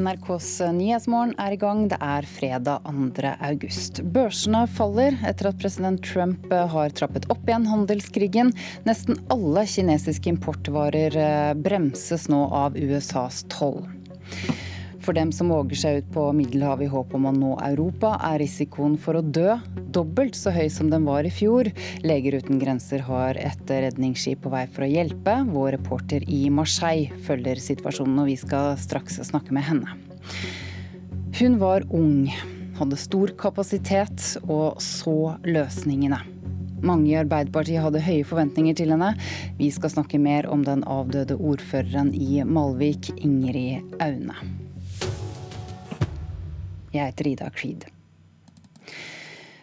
NRKs Nyhetsmorgen er i gang. Det er fredag 2. august. Børsene faller etter at president Trump har trappet opp igjen handelskrigen. Nesten alle kinesiske importvarer eh, bremses nå av USAs toll. For dem som våger seg ut på Middelhavet i håp om å nå Europa, er risikoen for å dø dobbelt så høy som den var i fjor. Leger uten grenser har et redningsskip på vei for å hjelpe. Vår reporter i Marseille følger situasjonen, og vi skal straks snakke med henne. Hun var ung, hadde stor kapasitet og så løsningene. Mange i Arbeiderpartiet hadde høye forventninger til henne. Vi skal snakke mer om den avdøde ordføreren i Malvik, Ingrid Aune. Jeg heter Ida Creed.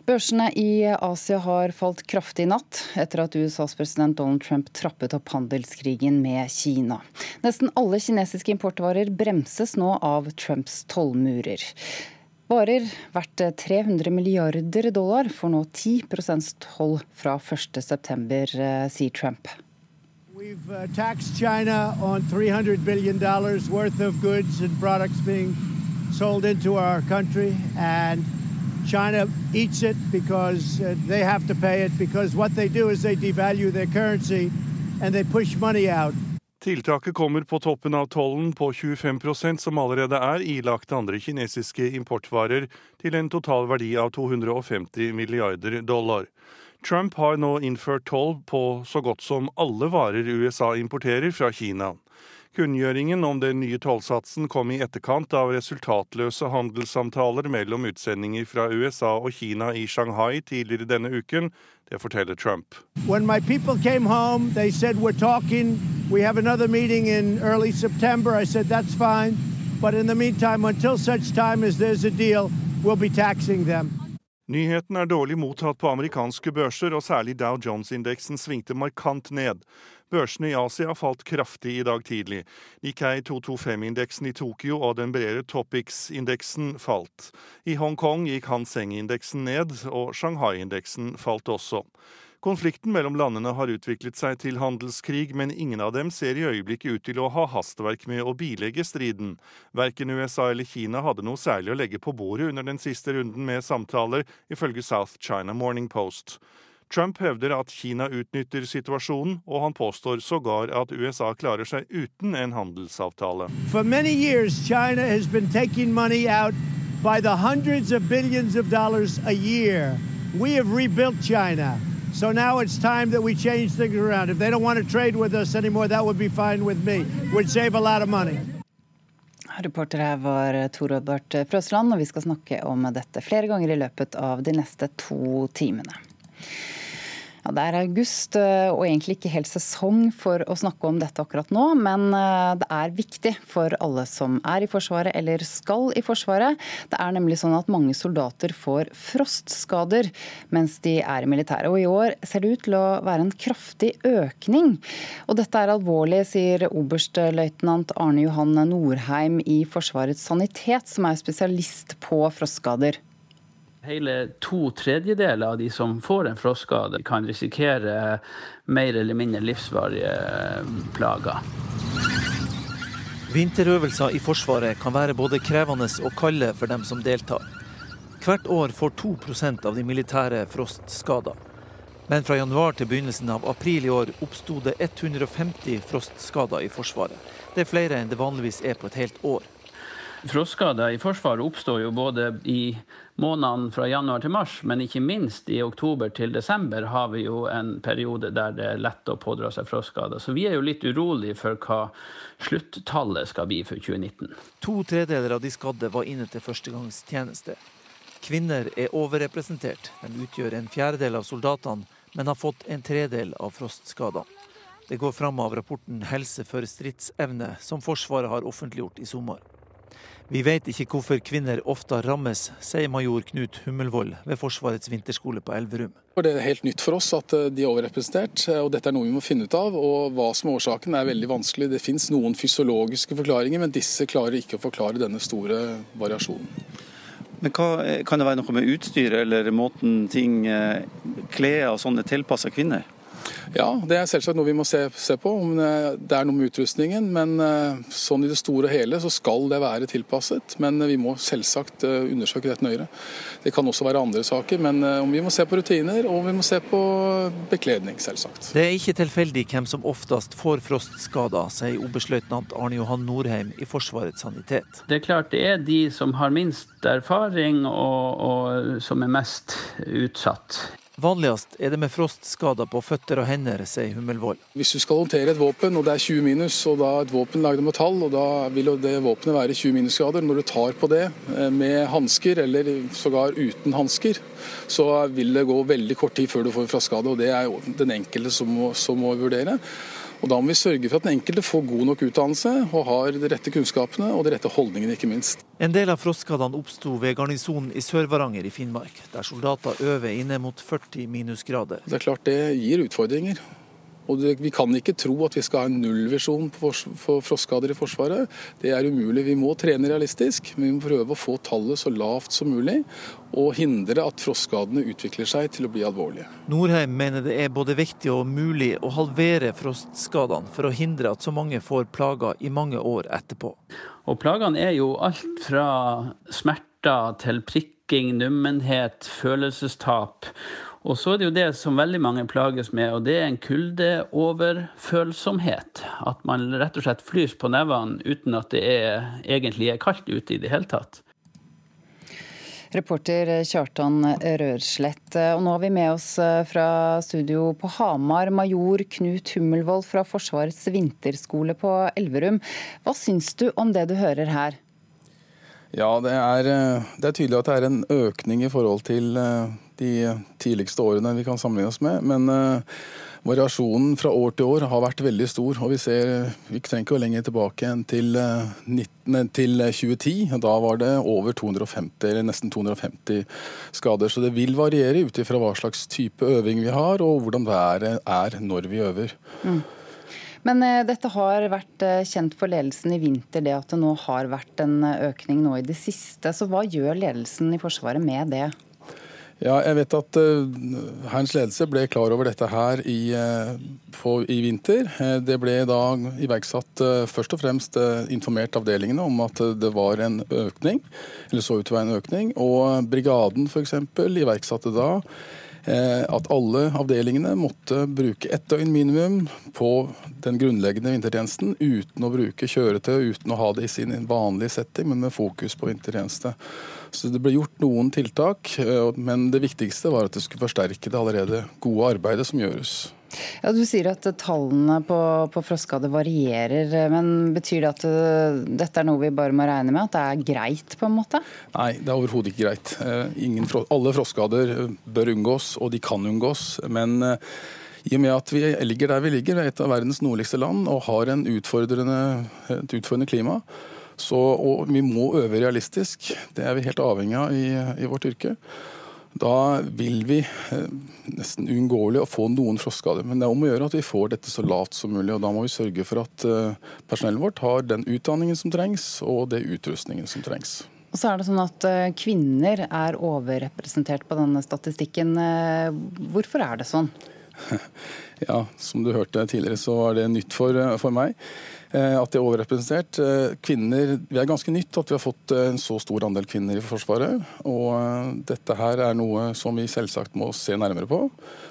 Børsene i Asia har falt kraftig i natt etter at USAs president Donald Trump trappet opp handelskrigen med Kina. Nesten alle kinesiske importvarer bremses nå av Trumps tollmurer. Varer verdt 300 milliarder dollar får nå 10% toll fra 1.9, eh, sier Trump. We've uh, taxed China on $300 billion worth of goods and products being sold into our country, and China eats it because uh, they have to pay it because what they do is they devalue their currency and they push money out. Tiltaket kommer på toppen av tollen på 25% som allerede er ilagt andre kinesiske importvarer, til en total verdi av 250 milliarder dollar. Trump har nå innført toll på så godt som alle varer USA importerer fra Kina. Kunngjøringen om den nye tollsatsen kom i etterkant av resultatløse handelssamtaler mellom utsendinger fra USA og Kina i Shanghai tidligere denne uken. Det forteller Trump. When my people came home, said we're talking. We have another meeting in early September. I said fine, but in the meantime, until such time as there's a deal, we'll be taxing them. Nyheten er dårlig mottatt på amerikanske børser, og særlig Dow Jones-indeksen svingte markant ned. Børsene i Asia falt kraftig i dag tidlig. Nikkei 225-indeksen i Tokyo og den bredere Topics-indeksen falt. I Hongkong gikk Hanseng-indeksen ned, og Shanghai-indeksen falt også. Konflikten mellom landene har utviklet seg til handelskrig, men ingen av dem ser i øyeblikket ut til å ha hastverk med å bilegge striden. Verken USA eller Kina hadde noe særlig å legge på bordet under den siste runden med samtaler, ifølge South China Morning Post. Trump hevder at Kina utnytter situasjonen, og han påstår sågar at USA klarer seg uten en handelsavtale. For mange år China has been taking money out by the hundreds of billions of dollars a year. We have rebuilt China. So now it's time that we change things around. If they don't want to trade with us anymore, that would be fine with me. Would save a lot of money. Reporter her var Tor Oddbart Frøsland, og vi skal snakke om dette flere ganger i løpet av de neste to timene. Ja, Det er august eh, og egentlig ikke helt sesong for å snakke om dette akkurat nå, men eh, det er viktig for alle som er i Forsvaret eller skal i Forsvaret. Det er nemlig sånn at mange soldater får frostskader mens de er i militæret. Og i år ser det ut til å være en kraftig økning. Og dette er alvorlig, sier oberstløytnant Arne Johan Norheim i Forsvarets sanitet, som er spesialist på frostskader. Hele to tredjedeler av de som får en frostskade, kan risikere mer eller mindre livsvarige eh, plager. Vinterøvelser i Forsvaret kan være både krevende og kalde for dem som deltar. Hvert år får 2% av de militære frostskader. Men fra januar til begynnelsen av april i år oppsto det 150 frostskader i Forsvaret. Det er flere enn det vanligvis er på et helt år. Frostskader i Forsvaret oppstår jo både i månedene fra januar til mars, men ikke minst i oktober til desember har vi jo en periode der det er lett å pådra seg frostskader. Så vi er jo litt urolige for hva sluttallet skal bli for 2019. To tredeler av de skadde var inne til førstegangstjeneste. Kvinner er overrepresentert. De utgjør en fjerdedel av soldatene, men har fått en tredel av frostskadene. Det går fram av rapporten 'Helse for stridsevne', som Forsvaret har offentliggjort i sommer. Vi vet ikke hvorfor kvinner ofte rammes, sier major Knut Hummelvold ved Forsvarets vinterskole på Elverum. Det er helt nytt for oss at eh, de er overrepresentert, eh, og dette er noe vi må finne ut av. og Hva som er årsaken er veldig vanskelig. Det finnes noen fysiologiske forklaringer, men disse klarer ikke å forklare denne store variasjonen. Men hva, Kan det være noe med utstyret eller måten ting, eh, klær og sånn er tilpassa kvinner? Ja, det er selvsagt noe vi må se, se, på. om Det er noe med utrustningen. Men eh, sånn i det store og hele så skal det være tilpasset. Men vi må selvsagt eh, undersøke dette nøyere. Det kan også være andre saker, men eh, vi må se på rutiner og vi må se på bekledning, selvsagt. Det er ikke tilfeldig hvem som oftest får frostskader, sier oberstløytnant Arne Johan Norheim i Forsvarets sanitet. Det er klart det er de som har minst erfaring og, og som er mest utsatt. Vanligst er det med frostskader på føtter og hender, sier Hummelvold. Hvis du skal håndtere et våpen og det er 20 minus, og da et våpen lagd av metall, og da vil det våpenet være 20 minusgrader, når du tar på det eh, med hansker, eller sågar uten hansker, så vil det gå veldig kort tid før du får en frostskade. og Det er jo den enkelte som må, som må vurdere. Og Da må vi sørge for at den enkelte får god nok utdannelse og har de rette kunnskapene og de rette holdningene, ikke minst. En del av frostskadene oppsto ved garnisonen i Sør-Varanger i Finnmark, der soldater øver inne mot 40 minusgrader. Det er klart det gir utfordringer. Og det, Vi kan ikke tro at vi skal ha en nullvisjon for, for frostskader i Forsvaret. Det er umulig. Vi må trene realistisk, men vi må prøve å få tallet så lavt som mulig. Og hindre at frostskadene utvikler seg til å bli alvorlige. Norheim mener det er både viktig og mulig å halvere frostskadene for å hindre at så mange får plager i mange år etterpå. Og plagene er jo alt fra smerter til prikking, nummenhet, følelsestap. Og så er det jo det som veldig mange plages med, og det er en kuldeoverfølsomhet. At man rett og slett flyr på nevene uten at det er, egentlig er kaldt ute i det hele tatt. Reporter Kjartan Rørslett. Og nå har vi med oss eh, fra studio på Hamar major Knut Hummelvold fra Forsvarets vinterskole på Elverum. Hva syns du om det du hører her? Ja, det er, eh, det er tydelig at det er en økning i forhold til eh, de tidligste årene vi kan sammenligne oss med. Men uh, variasjonen fra år til år har vært veldig stor. og Vi ser, vi trenger ikke lenger tilbake enn til, uh, eh, 19, til 2010. og Da var det over 250, eller nesten 250 skader. Så det vil variere ut ifra hva slags type øving vi har, og hvordan været er når vi øver. Mm. Men uh, dette har vært kjent for ledelsen i vinter, det at det nå har vært en økning nå i det siste. Så hva gjør ledelsen i Forsvaret med det? Ja, jeg vet at uh, Hærens ledelse ble klar over dette her i, uh, på, i vinter. Uh, det ble da iverksatt først og fremst informert avdelingene om at det var en økning, eller så ut til å være en økning. Og brigaden f.eks. iverksatte da at alle avdelingene måtte bruke ett døgn minimum på den grunnleggende vintertjenesten uten å bruke kjøretøy, uten å ha det i sin vanlige setting, men med fokus på vintertjeneste. Så det ble gjort noen tiltak, eh, men det viktigste var at det skulle forsterke det allerede gode arbeidet som gjøres. Ja, Du sier at tallene på, på frostskade varierer, men betyr det at eh, dette er noe vi bare må regne med? At det er greit, på en måte? Nei, det er overhodet ikke greit. Eh, ingen, alle frostskader bør unngås, og de kan unngås. men i og med at vi ligger der vi ligger, et av verdens nordligste land, og har en utfordrende, et utfordrende klima, så, og vi må øve realistisk. Det er vi helt avhengig av i, i vårt yrke. Da vil vi eh, nesten uunngåelig å få noen frostskader. Men det er om å gjøre at vi får dette så lavt som mulig. og Da må vi sørge for at eh, personellet vårt har den utdanningen som trengs, og det utrustningen som trengs. Og så er det sånn at eh, Kvinner er overrepresentert på denne statistikken. Hvorfor er det sånn? Ja, som du hørte tidligere, så var det nytt for, for meg. Eh, at det er overrepresentert. Eh, kvinner, Vi er ganske nytt at vi har fått eh, en så stor andel kvinner i Forsvaret. Og dette her er noe som vi selvsagt må se nærmere på.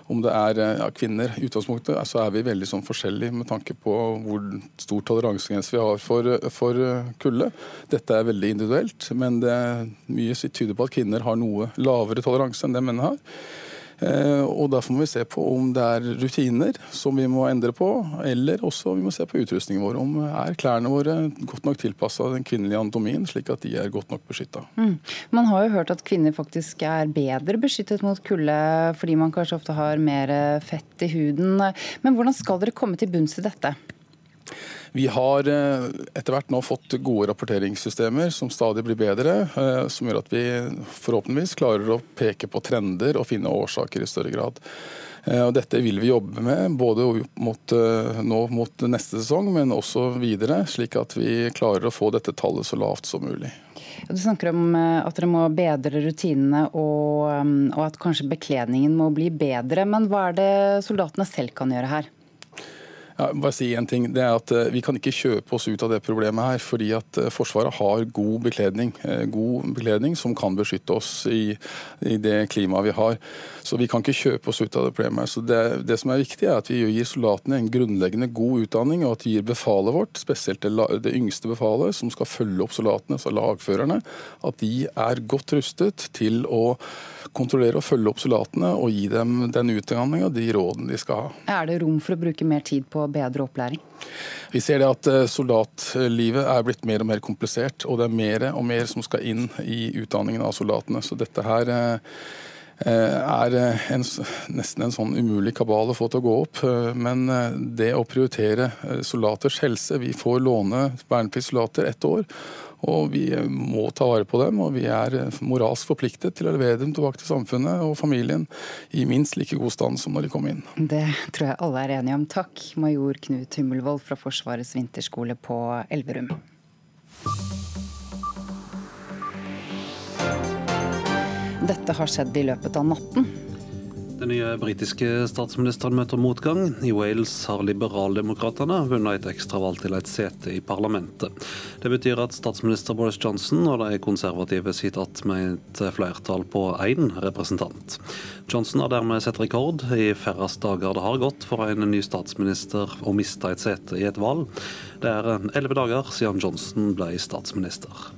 Om det er ja, kvinner i utgangspunktet, så er vi veldig sånn forskjellige med tanke på hvor stor toleransegrense vi har for, for kulde. Dette er veldig individuelt, men det er mye tyder på at kvinner har noe lavere toleranse enn det menn har. Eh, og Derfor må vi se på om det er rutiner som vi må endre på, eller også vi må se på utrustningen vår. Om er klærne våre godt nok tilpassa den kvinnelige anatomien, slik at de er godt nok beskytta. Mm. Man har jo hørt at kvinner faktisk er bedre beskyttet mot kulde fordi man kanskje ofte har mer fett i huden. Men hvordan skal dere komme til bunns i dette? Vi har eh, etter hvert nå fått gode rapporteringssystemer som stadig blir bedre, eh, som gjør at vi forhåpentligvis klarer å peke på trender og finne årsaker i større grad. Eh, og dette vil vi jobbe med både mot, nå mot neste sesong, men også videre, slik at vi klarer å få dette tallet så lavt som mulig. Du snakker om at dere må bedre rutinene og, um, og at kanskje bekledningen må bli bedre. Men hva er det soldatene selv kan gjøre her? Ja, bare si en ting. Det er at uh, Vi kan ikke kjøpe oss ut av det problemet her, fordi at uh, Forsvaret har god bekledning. Uh, god bekledning som kan beskytte oss i, i, det klimaet vi har. Så vi kan ikke kjøpe oss ut av det problemet. Så det, det, som er viktig, er at vi gir soldatene en grunnleggende god utdanning, og at vi gir befalet vårt, spesielt det, det yngste befalet, som skal følge opp soldatene, altså lagførerne, at de er godt rustet til å kontrollere og følge opp soldatene og gi dem den utdanninga og de rådene de skal ha. Er det rom for å bruke mer tid på bedre opplæring? Vi ser det at eh, soldatlivet er blitt mer og mer komplisert, og det er mer og mer som skal inn i utdanningen av soldatene. Så dette her eh, er en, nesten en sånn umulig kabal å få til å gå opp. Men det å prioritere soldaters helse Vi får låne vernepliktssoldater ett år. Og vi må ta vare på dem, og vi er moralsk forpliktet til å levere dem tilbake til samfunnet og familien i minst like god stand som når de kom inn. Det tror jeg alle er enige om. Takk, major Knut Hummelvold fra Forsvarets vinterskole på Elverum. Dette har skjedd i løpet av natten. Den nye britiske statsministeren møter motgang. I Wales har liberaldemokratene vunnet et ekstravalg til et sete i parlamentet. Det betyr at statsminister Boris Johnson og de konservative sitter igjen med et flertall på én representant. Johnson har dermed sett rekord i færrest dager det har gått for en ny statsminister å miste et sete i et valg. Det er elleve dager siden Johnson ble statsminister.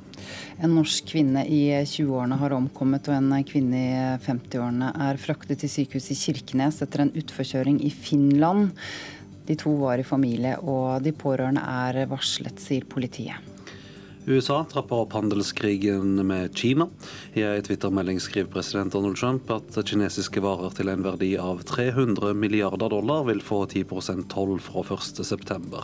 En norsk kvinne i 20-årene har omkommet, og en kvinne i 50-årene er fraktet til sykehuset i Kirkenes etter en utforkjøring i Finland. De to var i familie, og de pårørende er varslet, sier politiet. USA trapper opp handelskrigen med Kina. I en twittermelding skriver president Donald Trump at kinesiske varer til en verdi av 300 milliarder dollar vil få 10% toll fra 1.9.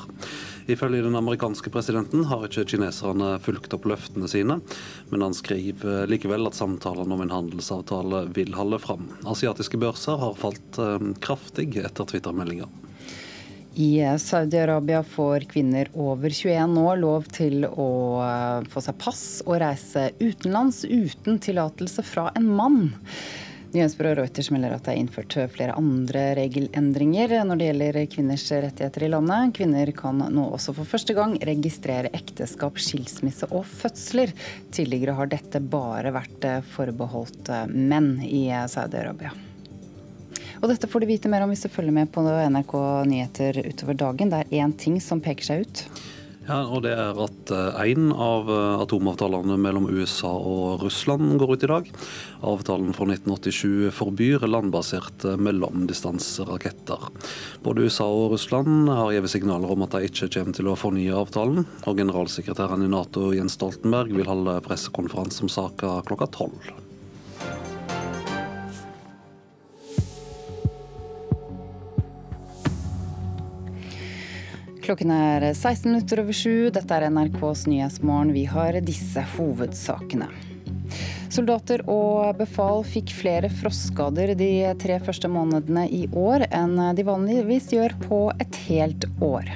Ifølge den amerikanske presidenten har ikke kineserne fulgt opp løftene sine, men han skriver likevel at samtalene om en handelsavtale vil holde fram. Asiatiske børser har falt eh, kraftig etter twittermeldinga. I Saudi-Arabia får kvinner over 21 år lov til å eh, få seg pass og reise utenlands uten tillatelse fra en mann. Nyhetsbyrået Reuters melder at det er innført flere andre regelendringer når det gjelder kvinners rettigheter i landet. Kvinner kan nå også for første gang registrere ekteskap, skilsmisse og fødsler. Tidligere har dette bare vært forbeholdt menn i Saudi-Arabia. Og dette får du vite mer om hvis du følger med på NRK Nyheter utover dagen. Det er én ting som peker seg ut. Ja, og det er at én eh, av eh, atomavtalene mellom USA og Russland går ut i dag. Avtalen fra 1987 forbyr landbaserte mellomdistanseraketter. Både USA og Russland har gitt signaler om at de ikke kommer til å fornye avtalen. Og generalsekretæren i Nato Jens Stoltenberg vil holde pressekonferanse om saka klokka tolv. Klokken er 16 minutter over sju. Dette er NRKs Nyhetsmorgen. Vi har disse hovedsakene. Soldater og befal fikk flere frostskader de tre første månedene i år enn de vanligvis gjør på et helt år.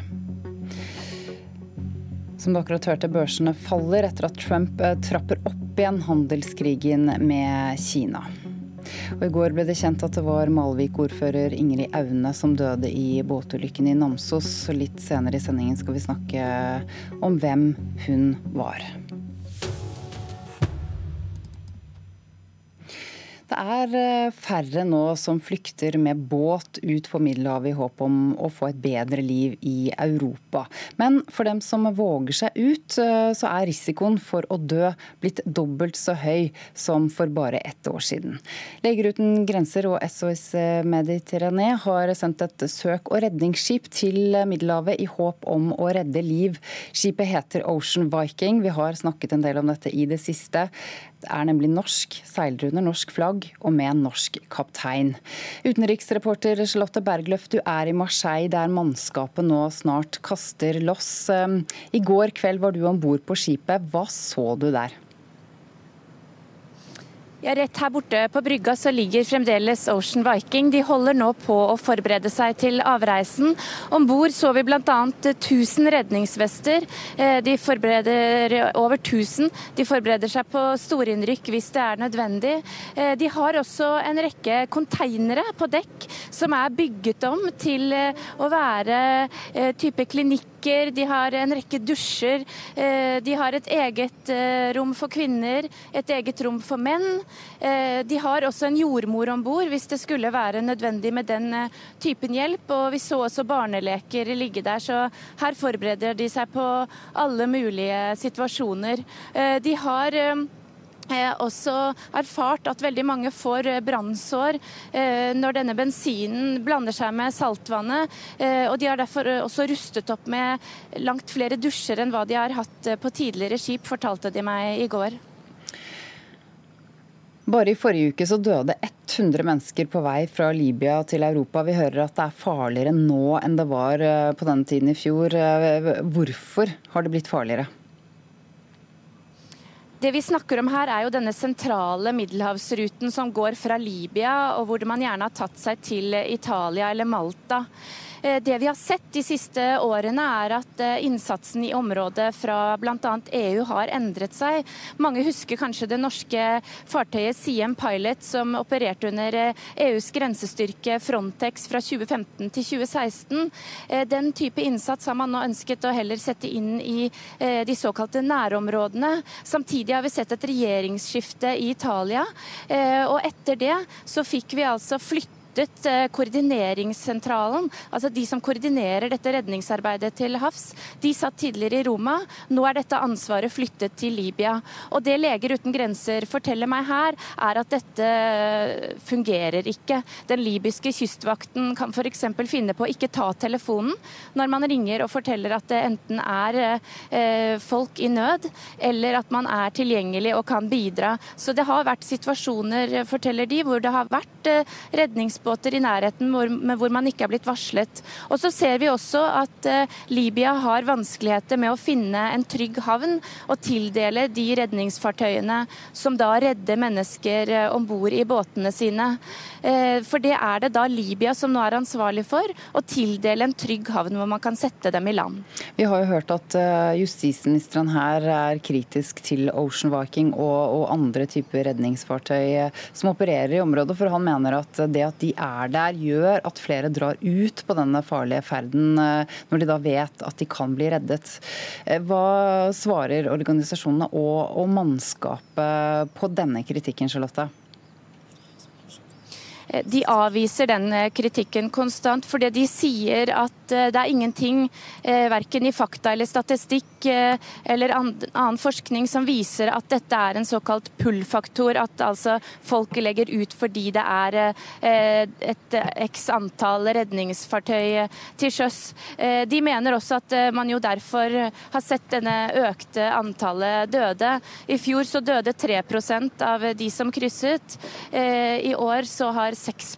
Som dere akkurat hørte, børsene faller etter at Trump trapper opp igjen handelskrigen med Kina. Og I går ble det kjent at det var Malvik-ordfører Ingrid Aune som døde i båtulykken i Namsos. Litt senere i sendingen skal vi snakke om hvem hun var. Det er eh, færre nå som flykter med båt ut på Middelhavet i håp om å få et bedre liv i Europa. Men for dem som våger seg ut, eh, så er risikoen for å dø blitt dobbelt så høy som for bare ett år siden. Leger uten grenser og SOS Mediterrané har sendt et søk- og redningsskip til Middelhavet i håp om å redde liv. Skipet heter Ocean Viking. Vi har snakket en del om dette i det siste. Er nemlig norsk, seiler under norsk flagg og med en norsk kaptein. Utenriksreporter Charlotte Bergløft, du er i Marseille der mannskapet nå snart kaster loss. Ehm, I går kveld var du om bord på skipet. Hva så du der? Ja, Rett her borte på brygga så ligger fremdeles Ocean Viking. De holder nå på å forberede seg til avreisen. Om bord så vi bl.a. 1000 redningsvester. Eh, de forbereder over 1000. De forbereder seg på storinnrykk hvis det er nødvendig. Eh, de har også en rekke konteinere på dekk som er bygget om til eh, å være type klinikk de har en rekke dusjer. De har et eget rom for kvinner, et eget rom for menn. Eh, de har også en jordmor om bord hvis det skulle være nødvendig med den eh, typen hjelp. Og vi så også barneleker ligge der, så her forbereder de seg på alle mulige situasjoner. Eh, de har også erfart at veldig mange får brannsår når denne bensinen blander seg med saltvannet. og De har derfor også rustet opp med langt flere dusjer enn hva de har hatt på tidligere skip, fortalte de meg i går. Bare i forrige uke så døde 100 mennesker på vei fra Libya til Europa. Vi hører at det er farligere nå enn det var eh, på denne tiden i fjor. Eh, hvorfor har det blitt farligere? Det vi snakker om her er jo denne sentrale middelhavsruten som går fra Libya, og hvor man gjerne har tatt seg til Italia eller Malta. Eh, det vi har sett de siste årene, er at eh, innsatsen i området fra bl.a. EU har endret seg. Mange husker kanskje det norske fartøyet Siem Pilot som opererte under EUs eh, e grensestyrke Frontex fra 2015 til 2016. Den type innsats har man nå ønsket å heller sette inn i de såkalte nærområdene. Samtidig har vi sett et regjeringsskifte i Italia, og etter det så fikk vi altså flytte flyttet eh, koordineringssentralen, altså de som koordinerer dette redningsarbeidet til havs. De satt tidligere i Roma. Nå er dette ansvaret flyttet til Libya. Og det Leger uten grenser forteller meg her, er at dette fungerer ikke. Den libyske kystvakten kan f.eks. finne på å ikke ta telefonen når man ringer og forteller at det enten er eh, folk i nød, eller at man er tilgjengelig og kan bidra. Så det har vært situasjoner, forteller de, hvor det har vært eh, redningsbåter ubåter i nærheten hvor, hvor man ikke er blitt varslet. Og så ser vi også at eh, Libya har vanskeligheter med å finne en trygg havn og tildele de redningsfartøyene som da redder mennesker eh, om bord i båtene sine. Eh, for det er det da Libya som nå er ansvarlig for, å tildele en trygg havn hvor man kan sette dem i land. Vi har jo hørt at justisministeren her er kritisk til Ocean Viking og, og andre typer redningsfartøy som opererer i området, for han mener at det at de er der, gjør at flere drar ut på denne farlige ferden eh, når de da vet at de kan bli reddet. Eh, hva svarer organisasjonene og, og mannskapet på denne kritikken, Charlotte? Eh, de avviser den eh, kritikken konstant, fordi de sier at eh, det er ingenting, verken i fakta eller statistikk eller annen forskning, som viser at dette er en såkalt pull-faktor. At altså folk legger ut fordi det er et x antall redningsfartøy til sjøs. De mener også at man jo derfor har sett denne økte antallet døde. I fjor så døde 3% av de som krysset. I år så har 6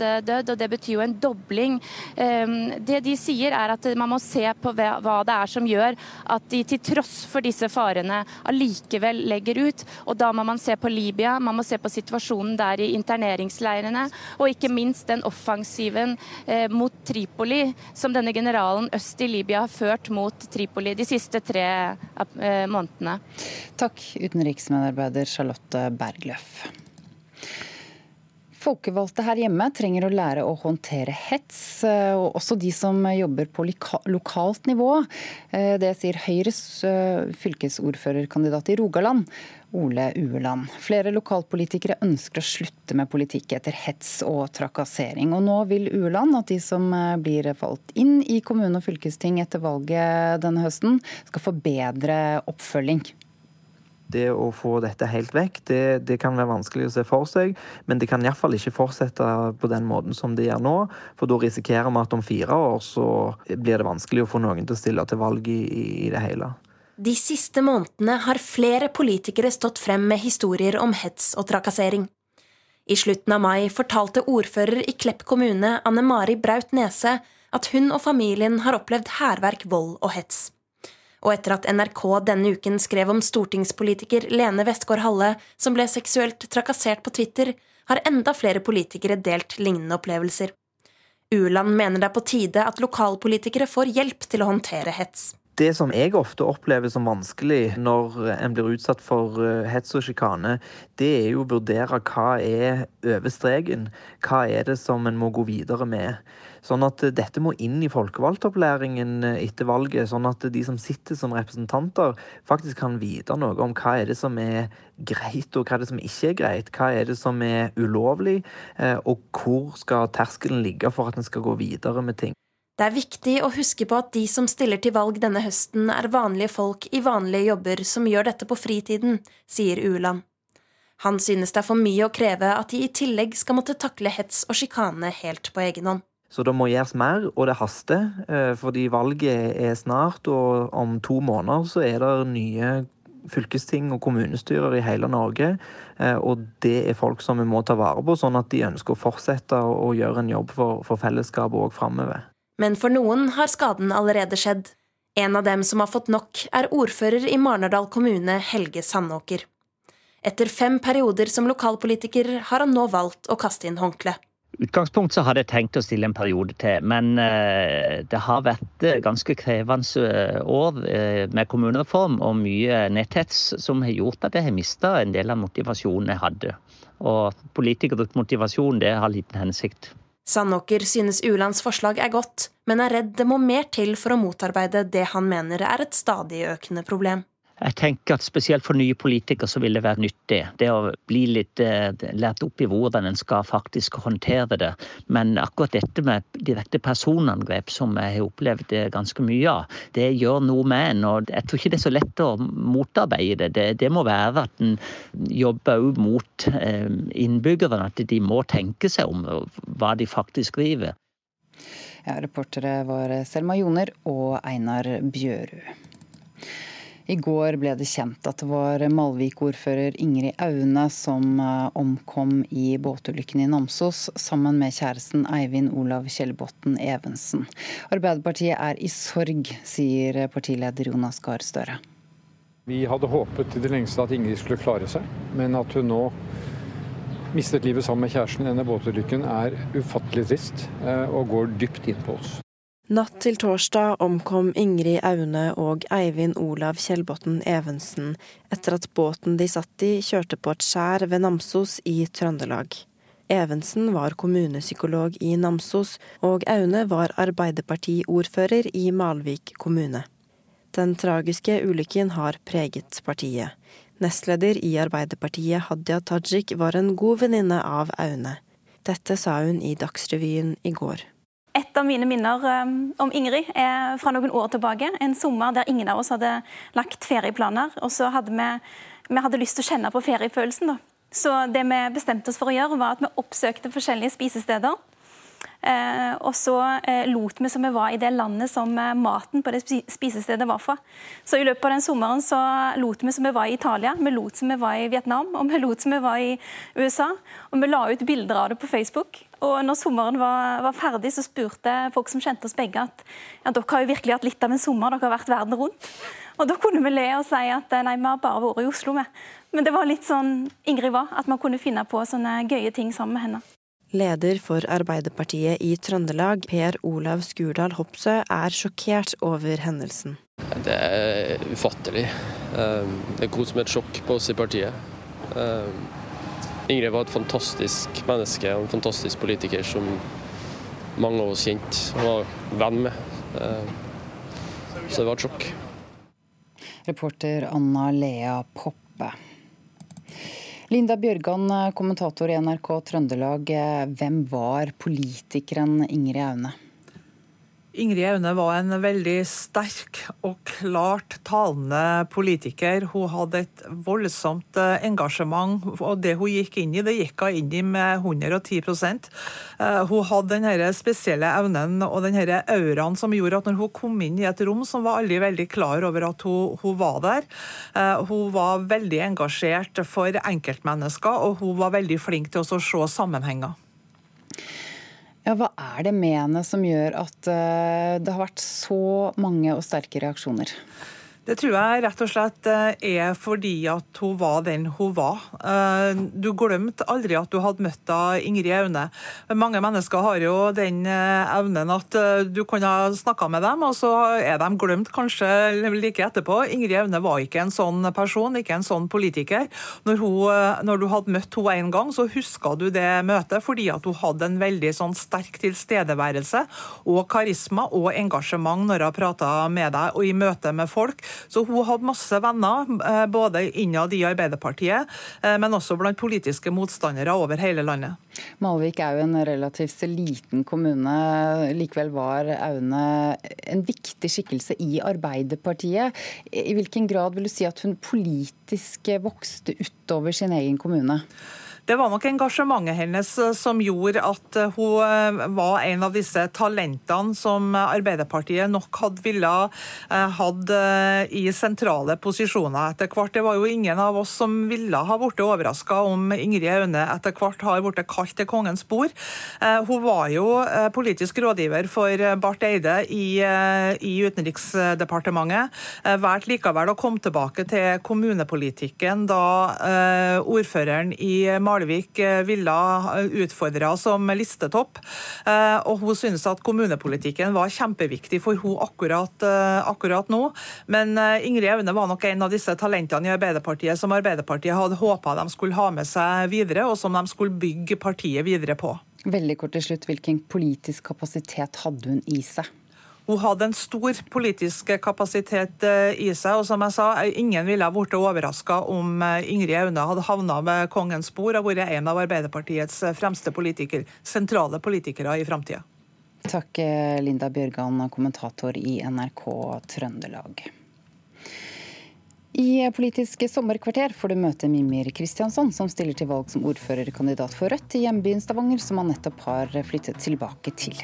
eh, død, og det betyr jo en dobling. Ehm, det de sier er at man må se på hva det er som gjør at de til tross for disse farene allikevel legger ut. Og da må man se på Libya, man må se på situasjonen der i interneringsleirene, og ikke minst den offensiven eh, mot Tripoli som denne generalen øst i Libya har ført mot Tripoli de siste tre eh, månedene. Takk, utenriksmedarbeider Charlotte Bergløff. Folkevalgte her hjemme trenger å lære å håndtere hets, eh, og også de som jobber på lokalt nivå. Eh, det sier Høyres eh, fylkesordførerkandidat i Rogaland, Ole Ueland. Flere lokalpolitikere ønsker å slutte med politikk etter hets og trakassering. Og nå vil Ueland at de som blir valgt inn i kommune- og fylkesting etter valget denne høsten, skal få bedre oppfølging det å få dette helt vekk, det, det, kan være vanskelig å se for seg. Men det kan iallfall ikke fortsette på den måten som det gjør nå. For da risikerer vi at om fire år så blir det vanskelig å få noen til å stille til valg i, i det hele. De siste månedene har flere politikere stått frem med historier om hets og trakassering. I slutten av mai fortalte ordfører i Klepp kommune Anne Mari Braut Nese at hun og familien har opplevd hærverk, vold og hets. Og etter at NRK denne uken skrev om stortingspolitiker Lene Westgård-Halle som ble seksuelt trakassert på Twitter, har enda flere politikere delt lignende opplevelser. Uland mener det er på tide at lokalpolitikere får hjelp til å håndtere hets. Det som jeg ofte opplever som vanskelig når en blir utsatt for eh, hets og sjikane, det er jo å vurdere hva er over streken. Hva er det som en må gå videre med. Sånn at eh, dette må inn i folkevalgtopplæringen eh, etter valget, sånn at de som sitter som representanter, faktisk kan vite noe om hva er det som er greit, og hva er det som ikke er greit. Hva er det som er ulovlig, eh, og hvor skal terskelen ligge for at en skal gå videre med ting. Det er viktig å huske på at de som stiller til valg denne høsten, er vanlige folk i vanlige jobber som gjør dette på fritiden, sier Uland. Han synes det er for mye å kreve at de i tillegg skal måtte takle hets og sjikane helt på egen hånd. Så det må gjøres mer, og det haster. Eh, fordi valget er snart, og om to måneder så er det nye fylkesting og kommunestyrer i hele Norge. Eh, og det er folk som vi må ta vare på, sånn at de ønsker å fortsette å gjøre en jobb for, for fellesskapet òg framover. Men for noen har skaden allerede skjedd. En av dem som har fått nok, er ordfører i Marnardal kommune, Helge Sandåker. Etter fem perioder som lokalpolitiker har han nå valgt å kaste inn håndkleet utgangspunkt så hadde jeg tenkt å stille en periode til, men eh, det har vært eh, ganske krevende eh, år med kommunereform og mye netthets som har gjort at jeg har mista en del av motivasjonen jeg hadde. Og politikernes motivasjon, det har liten hensikt. Sandåker synes Ulands forslag er godt, men er redd det må mer til for å motarbeide det han mener er et stadig økende problem. Jeg tenker at Spesielt for nye politikere så vil det være nyttig. Det å bli litt eh, lært opp i hvordan en skal faktisk håndtere det. Men akkurat dette med direkte personangrep, som jeg har opplevd eh, ganske mye av, det gjør noe med en. og Jeg tror ikke det er så lett å motarbeide det. Det, må være at en jobber òg mot eh, innbyggerne. At de må tenke seg om hva de faktisk skriver. Ja, reportere var Selma Joner og Einar Bjørud. I går ble det kjent at det var Malvik-ordfører Ingrid Aune som eh, omkom i båtulykken i Namsos, sammen med kjæresten Eivind Olav Kjellbotn Evensen. Arbeiderpartiet er i sorg, sier partileder Jonas Gahr Støre. Vi hadde håpet i det lengste at Ingrid skulle klare seg, men at hun nå mistet livet sammen med kjæresten i denne båtulykken er ufattelig trist eh, og går dypt inn på oss. Natt til torsdag omkom Ingrid Aune og Eivind Olav Kjellbotn Evensen etter at båten de satt i kjørte på et skjær ved Namsos i Trøndelag. Evensen var kommunepsykolog i Namsos, og Aune var Arbeiderpartiordfører i Malvik kommune. Den tragiske ulykken har preget partiet. Nestleder i Arbeiderpartiet Hadia Tajik var en god venninne av Aune. Dette sa hun i Dagsrevyen i går. Et av mine minner um, om Ingrid er fra noen år tilbake. En sommer der ingen av oss hadde lagt ferieplaner. Og så hadde vi, vi hadde lyst til å kjenne på feriefølelsen. Da. Så det vi bestemte oss for å gjøre, var at vi oppsøkte forskjellige spisesteder. Eh, og så eh, lot vi som vi var i det landet som eh, maten på det spisestedet var fra. Så i løpet av den sommeren så lot vi som vi var i Italia, vi lot som vi var i Vietnam og vi lot som vi var i USA. Og vi la ut bilder av det på Facebook. Og når sommeren var, var ferdig, så spurte folk som kjente oss begge at ja, dere har jo virkelig hatt litt av en sommer, dere har vært verden rundt. Og da kunne vi le og si at nei, vi har bare vært i Oslo, med. Men det var litt sånn Ingrid var, at man kunne finne på sånne gøye ting sammen med henne. Leder for Arbeiderpartiet i Trøndelag, Per Olav Skurdal Hopsø, er sjokkert over hendelsen. Det er ufattelig. Ehm, det kom som et sjokk på oss i partiet. Ehm, Ingrid var et fantastisk menneske og en fantastisk politiker som mange av oss kjente og var venn med. Ehm, så det var et sjokk. Reporter Anna Lea Poppe. Linda Bjørgan, kommentator i NRK Trøndelag. Hvem var politikeren Ingrid Aune? Ingrid Aune var en veldig sterk og klart talende politiker. Hun hadde et voldsomt eh, engasjement, og det hun gikk inn i, det gikk hun inn i med 110 eh, Hun hadde den spesielle evnen og den auraen som gjorde at når hun kom inn i et rom, så var alle veldig klar over at hun, hun var der. Eh, hun var veldig engasjert for enkeltmennesker, og hun var veldig flink til å se sammenhenger. Ja, Hva er det med henne som gjør at uh, det har vært så mange og sterke reaksjoner? Det tror jeg rett og slett eh, er fordi at hun var den hun var. Eh, du glemte aldri at du hadde møtt Ingrid Aune. Mange mennesker har jo den eh, evnen at du kunne ha snakka med dem, og så er de glemt kanskje like etterpå. Ingrid Aune var ikke en sånn person, ikke en sånn politiker. Når, hun, når du hadde møtt henne en gang, så huska du det møtet fordi at hun hadde en veldig sånn sterk tilstedeværelse og karisma og engasjement når hun prata med deg og i møte med folk. Så hun hadde masse venner, eh, både innad i Arbeiderpartiet, eh, men også blant politiske motstandere over hele landet. Malvik er jo en relativt liten kommune. Likevel var Aune en viktig skikkelse i Arbeiderpartiet. I hvilken grad vil du si at hun politisk vokste utover sin egen kommune? Det var nok engasjementet hennes eh, som gjorde at eh, hun eh, var en av disse talentene som Arbeiderpartiet nok hadde ville hatt i sentrale posisjoner etter hvert. Det var jo ingen av oss som ville ha blitt overraska om Ingrid Aune etter hvert har blitt kalt til kongens bord. Hun var jo politisk rådgiver for Barth Eide i, i Utenriksdepartementet. Valgte likevel å komme tilbake til kommunepolitikken da ordføreren i Malmö Malvik eh, ville utfordre som listetopp. Eh, og hun synes at kommunepolitikken var kjempeviktig for hun akkurat, eh, akkurat nå. Men Ingrid Aune var nok en av disse talentene i Arbeiderpartiet som Arbeiderpartiet hadde håpa de skulle ha med seg videre, og som de skulle bygge partiet videre på. Veldig kort til slutt, Hvilken politisk kapasitet hadde hun i seg? Hun hadde en stor politisk kapasitet eh, i seg, og som jeg sa, ingen ville ha blitt overraska om eh, Ingrid Aune hadde havna ved kongens bord og vært en av Arbeiderpartiets eh, fremste politiker, sentrale politikere i framtida. Takk, Linda Bjørgan, kommentator i NRK Trøndelag. I Politisk sommerkvarter får du møte Mimir Kristiansson, som stiller til valg som ordførerkandidat for Rødt i hjembyen Stavanger, som han nettopp har flyttet tilbake til.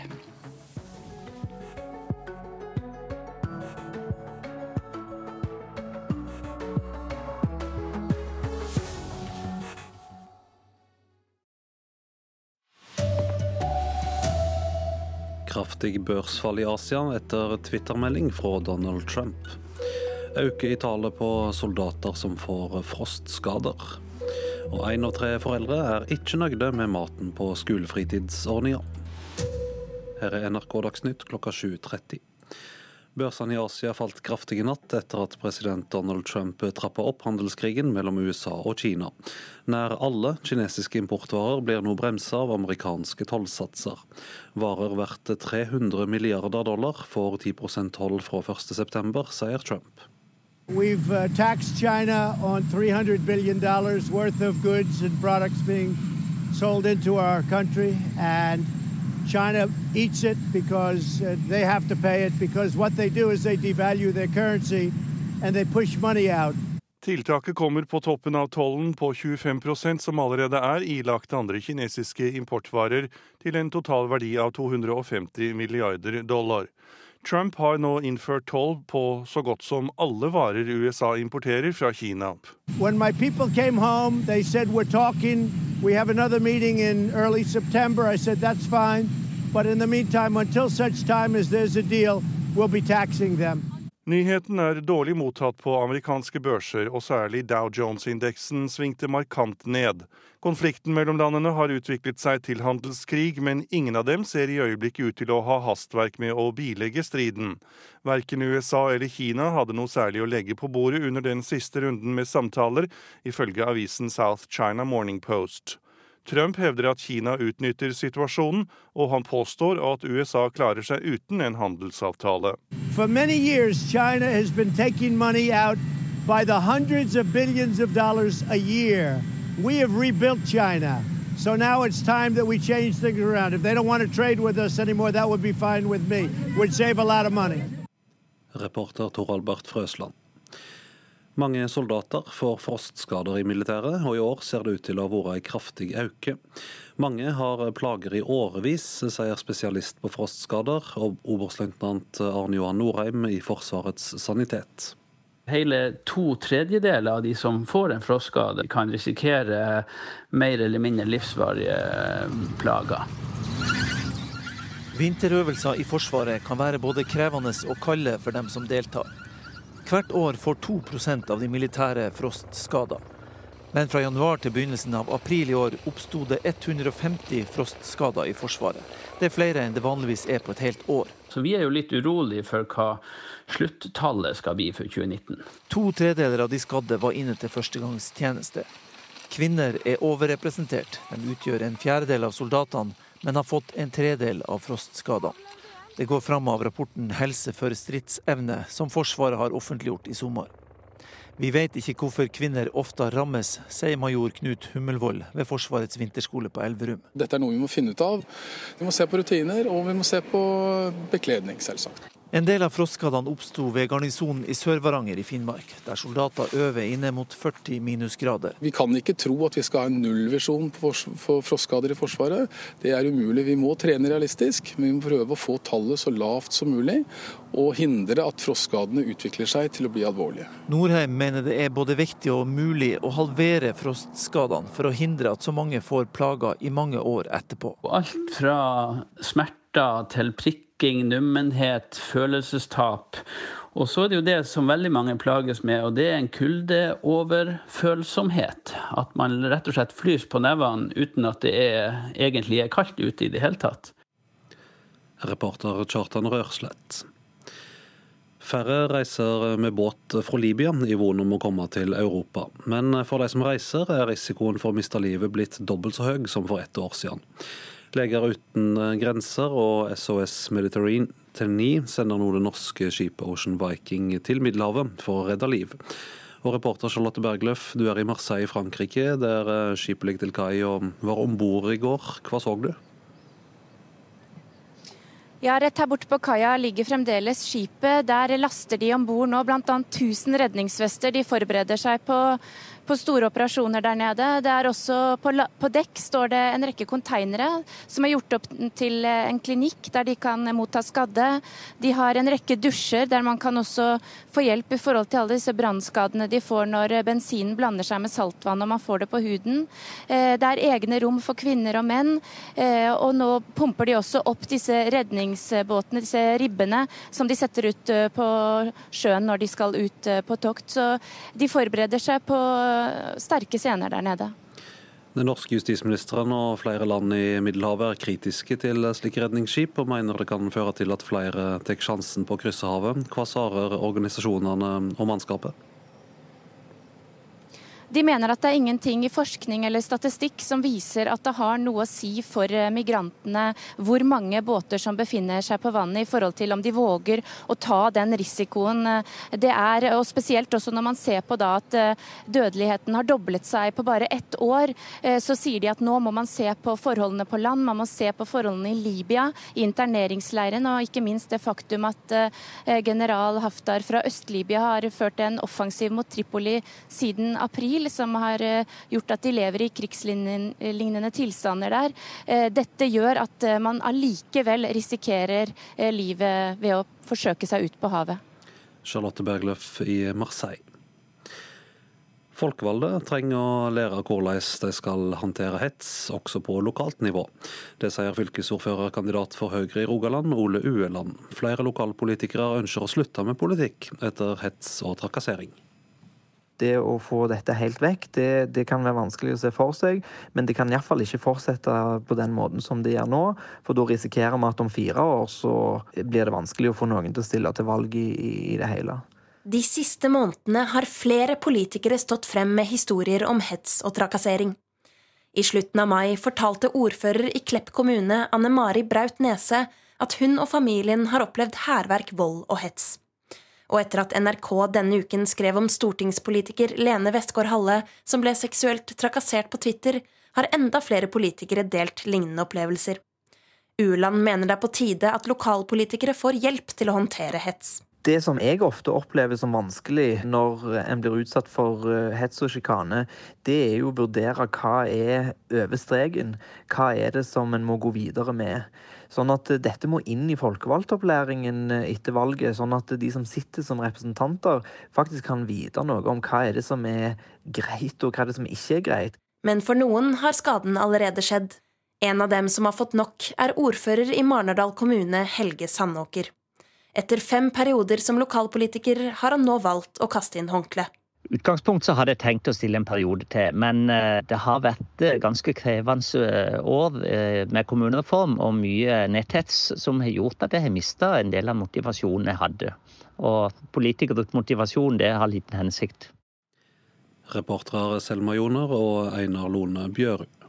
Kraftig børsfall i Asia etter twittermelding fra Donald Trump. Øke i tallet på soldater som får frostskader. Og én av tre foreldre er ikke nøyde med maten på skolefritidsordninga. Her er NRK Dagsnytt klokka 7.30. Børsene i Asia falt kraftig i natt etter at president Donald Trump trappa opp handelskrigen mellom USA og Kina. Nær alle kinesiske importvarer blir nå bremsa av amerikanske tollsatser. Varer verdt 300 milliarder dollar får 10% toll fra 1.9, sier Trump. We've uh, taxed China on $300 billion worth of goods and products being sold into our country, and China eats it because uh, they have to pay it because what they do is they devalue their currency and they push money out. Tiltaket kommer på toppen av tollen på 25% som allerede er ilagt andre kinesiske importvarer, til en total verdi av 250 milliarder dollar. Trump har nå innført toll på så godt som alle varer USA importerer fra Kina. When my people came home, they said we're talking. We have another meeting in early September. I said that's fine, but in the meantime, until such time as there's a deal, we'll be taxing them. Nyheten er dårlig mottatt på amerikanske børser, og særlig Dow Jones-indeksen svingte markant ned. Konflikten mellom landene har utviklet seg til handelskrig, men ingen av dem ser i øyeblikket ut til å ha hastverk med å bilegge striden. Verken USA eller Kina hadde noe særlig å legge på bordet under den siste runden med samtaler, ifølge avisen South China Morning Post. Trump hevder at Kina utnytter situasjonen, og han påstår at USA klarer seg uten en handelsavtale. For mange år China has been taking money out by the hundreds of billions of dollars a year. We have rebuilt China. So now it's time that we change things around. If they don't want to trade with us anymore, that would be fine with me. We'd save a lot of money. Reporter Tor Albert Frøsland. Mange soldater får frostskader i militæret, og i år ser det ut til å ha vært en kraftig økning. Mange har plager i årevis, sier spesialist på frostskader og oberstløytnant Arne Johan Norheim i Forsvarets sanitet. Hele to tredjedeler av de som får en frostskade, kan risikere mer eller mindre livsvarige plager. Vinterøvelser i Forsvaret kan være både krevende og kalde for dem som deltar. Hvert år får 2% av de militære frostskader. Men fra januar til begynnelsen av april i år oppsto det 150 frostskader i Forsvaret. Det er flere enn det vanligvis er på et helt år. Så vi er jo litt urolige for hva sluttallet skal bli for 2019. To tredeler av de skadde var inne til førstegangstjeneste. Kvinner er overrepresentert. De utgjør en fjerdedel av soldatene, men har fått en tredel av frostskadene. Det går fram av rapporten 'Helse for stridsevne', som Forsvaret har offentliggjort i sommer. Vi vet ikke hvorfor kvinner ofte rammes, sier major Knut Hummelvold ved Forsvarets vinterskole på Elverum. Dette er noe vi må finne ut av. Vi må se på rutiner, og vi må se på bekledning, selvsagt. En del av frostskadene oppsto ved garnisonen i Sør-Varanger i Finnmark, der soldater øver inne mot 40 minusgrader. Vi kan ikke tro at vi skal ha en nullvisjon for frostskader i Forsvaret. Det er umulig. Vi må trene realistisk, men vi må prøve å få tallet så lavt som mulig, og hindre at frostskadene utvikler seg til å bli alvorlige. Norheim mener det er både viktig og mulig å halvere frostskadene for å hindre at så mange får plager i mange år etterpå. Alt fra smerter til prikking, nummenhet, følelsestap. Og så er det jo det som veldig mange plages med, og det er en kuldeoverfølsomhet. At man rett og slett flyr på nevene uten at det er, egentlig er kaldt ute i det hele tatt. Reporter Kjartan Rørslett. Færre reiser med båt fra Libya i von om å komme til Europa. Men for de som reiser, er risikoen for å miste livet blitt dobbelt så høy som for ett år siden. Leger uten grenser og SOS Mediterranean sender nå det norske skipet Ocean Viking til Middelhavet for å redde liv. Og reporter Charlotte Bergløff, du er i Marseille i Frankrike, der eh, skipet ligger til kai og var om bord i går. Hva så du? Ja, Rett her borte på kaia ligger fremdeles skipet. Der laster de om bord nå bl.a. 1000 redningsvester. De forbereder seg på på store operasjoner der nede. Det er også på, på dekk står det en rekke konteinere som er gjort opp til eh, en klinikk der de kan motta skadde. De har en rekke dusjer der man kan også få hjelp i forhold til alle disse brannskadene de får når eh, bensinen blander seg med saltvann og man får det på huden. Eh, det er egne rom for kvinner og menn, og nå pumper de også opp disse redningsbåtene, disse ribbene, som de setter ut på sjøen når de skal ut på tokt. Så de forbereder seg på sterke scener der nede. Den norske justisministeren og flere land i Middelhavet er kritiske til slike redningsskip, og mener det kan føre til at flere tar sjansen på å krysse havet. Hva svarer organisasjonene og mannskapet? De mener at det er ingenting i forskning eller statistikk som viser at det har noe å si for eh, migrantene hvor mange båter som befinner seg på vannet, i forhold til om de våger å ta den risikoen. Det er, og Spesielt også når man ser på at eh, dødeligheten har doblet seg på bare ett år, eh, så sier de at nå må man se på forholdene på land, man må se på forholdene i Libya, i interneringsleiren, og ikke minst det faktum at general Haftar fra Øst-Libya har ført en offensiv mot Tripoli siden april som har eh, gjort at de lever i krigslignende tilstander der. Eh, dette gjør at eh, man allikevel risikerer livet ved å forsøke seg ut på havet. Charlotte Bergløff i Marseille. Folkevalgte trenger å lære hvordan de skal håndtere hets, også på lokalt nivå. Det sier fylkesordførerkandidat for Høyre i Rogaland, Ole Ueland. Flere lokalpolitikere ønsker å slutte med politikk etter hets og trakassering det å få dette helt vekk, det, det, kan være vanskelig å se for seg. Men det kan iallfall ikke fortsette på den måten som det gjør nå. For da risikerer vi at om fire år så blir det vanskelig å få noen til å stille til valg i, i det hele. De siste månedene har flere politikere stått frem med historier om hets og trakassering. I slutten av mai fortalte ordfører i Klepp kommune Anne Mari Braut Nese at hun og familien har opplevd hærverk, vold og hets. Og etter at NRK denne uken skrev om stortingspolitiker Lene Westgård-Halle som ble seksuelt trakassert på Twitter, har enda flere politikere delt lignende opplevelser. Uland mener det er på tide at lokalpolitikere får hjelp til å håndtere hets. Det som jeg ofte opplever som vanskelig når en blir utsatt for eh, hets og sjikane, det er jo å vurdere hva er over streken. Hva er det som en må gå videre med. Sånn at eh, dette må inn i folkevalgtopplæringen eh, etter valget, sånn at de som sitter som representanter, faktisk kan vite noe om hva er det som er greit, og hva er det som ikke er greit. Men for noen har skaden allerede skjedd. En av dem som har fått nok, er ordfører i Marnardal kommune, Helge Sandåker. Etter fem perioder som lokalpolitiker har han nå valgt å kaste inn håndkleet utgangspunkt så hadde jeg tenkt å stille en periode til, men eh, det har vært eh, ganske krevende eh, år med kommunereform og mye netthets som har gjort at jeg har mista en del av motivasjonen jeg hadde. Og politikernes motivasjon, det har liten hensikt. Reportere Selma Joner og Einar Lone Bjørud.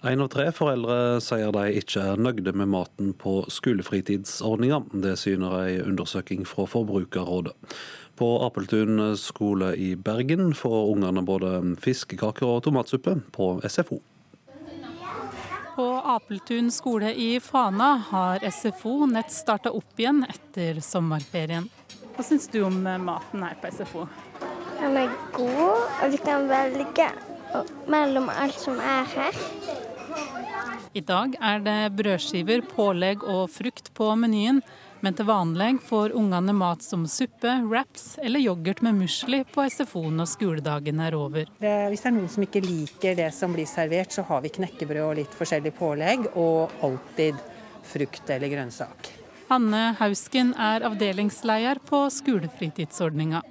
Én av tre foreldre sier de ikke er nøyde med maten på skolefritidsordninga. Det syner en undersøking fra Forbrukerrådet. På Apeltun skole i Bergen får ungene både fiskekaker og tomatsuppe på SFO. På Apeltun skole i Fana har SFO nett starta opp igjen etter sommerferien. Hva syns du om maten her på SFO? Den er god, og vi kan velge mellom alt som er her. I dag er det brødskiver, pålegg og frukt på menyen. Men til vanlig får ungene mat som suppe, wraps eller yoghurt med musli på SFO når skoledagen er over. Det, hvis det er noen som ikke liker det som blir servert, så har vi knekkebrød og litt forskjellig pålegg, og alltid frukt eller grønnsak. Hanne Hausken er avdelingsleder på skolefritidsordninga.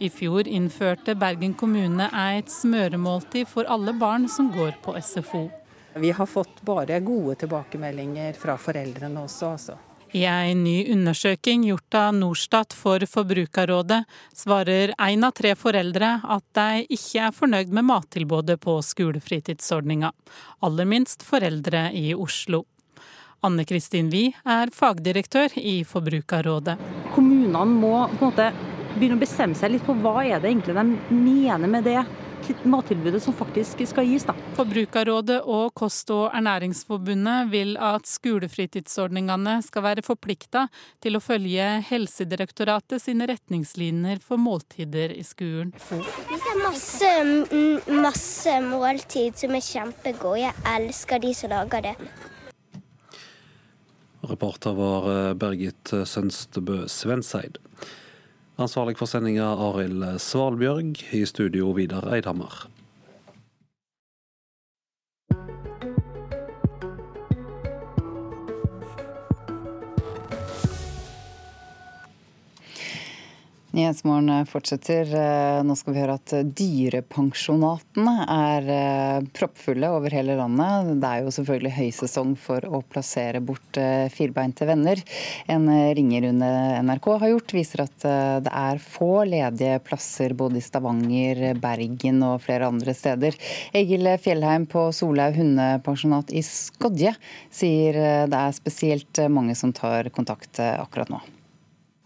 I fjor innførte Bergen kommune et smøremåltid for alle barn som går på SFO. Vi har fått bare gode tilbakemeldinger fra foreldrene også, altså. I en ny undersøking gjort av Norstat for Forbrukerrådet, svarer én av tre foreldre at de ikke er fornøyd med mattilbudet på skolefritidsordninga. Aller minst foreldre i Oslo. Anne Kristin Wie er fagdirektør i Forbrukerrådet. Kommunene må på en måte begynne å bestemme seg litt på hva er det egentlig de mener med det mattilbudet som faktisk skal gis. Da. Forbrukerrådet og Kost- og ernæringsforbundet vil at skolefritidsordningene skal være forplikta til å følge Helsedirektoratet sine retningslinjer for måltider i skolen. Det er masse, masse måltid som er kjempegode. Jeg elsker de som lager det. Reporter var eh, Bergit Sønstebø Svenseid. Ansvarlig for sendinga Arild Svalbjørg. I studio Vidar Eidhammer. Nyhetsmorgen fortsetter. Eh, nå skal vi høre at dyrepensjonatene er eh, proppfulle over hele landet. Det er jo selvfølgelig høysesong for å plassere bort eh, firbeinte venner. En ringerunde NRK har gjort, viser at det er få ledige plasser både i Stavanger, Bergen og flere andre steder. Egil Fjellheim på Solhaug hundepensjonat i Skodje sier det er spesielt mange som tar kontakt akkurat nå.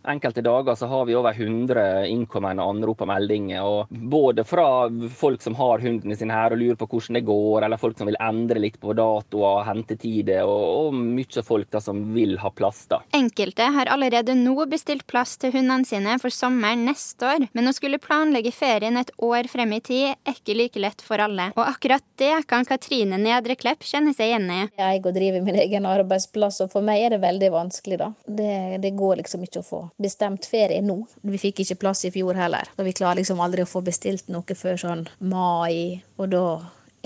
Enkelte dager så har vi over 100 innkommende anrop og meldinger. og Både fra folk som har hundene sine her og lurer på hvordan det går, eller folk som vil endre litt på datoer og hentetider, og, og mye folk da som vil ha plass. da. Enkelte har allerede nå bestilt plass til hundene sine for sommeren neste år, men å skulle planlegge ferien et år frem i tid er ikke like lett for alle. Og akkurat det kan Katrine Nedre Klepp kjenne seg igjen i. Jeg går driver min egen arbeidsplass, og for meg er det veldig vanskelig, da. Det, det går liksom ikke å få bestemt ferie nå. Vi fikk ikke plass i fjor heller. Så vi klarer liksom aldri å få bestilt noe før sånn mai, og da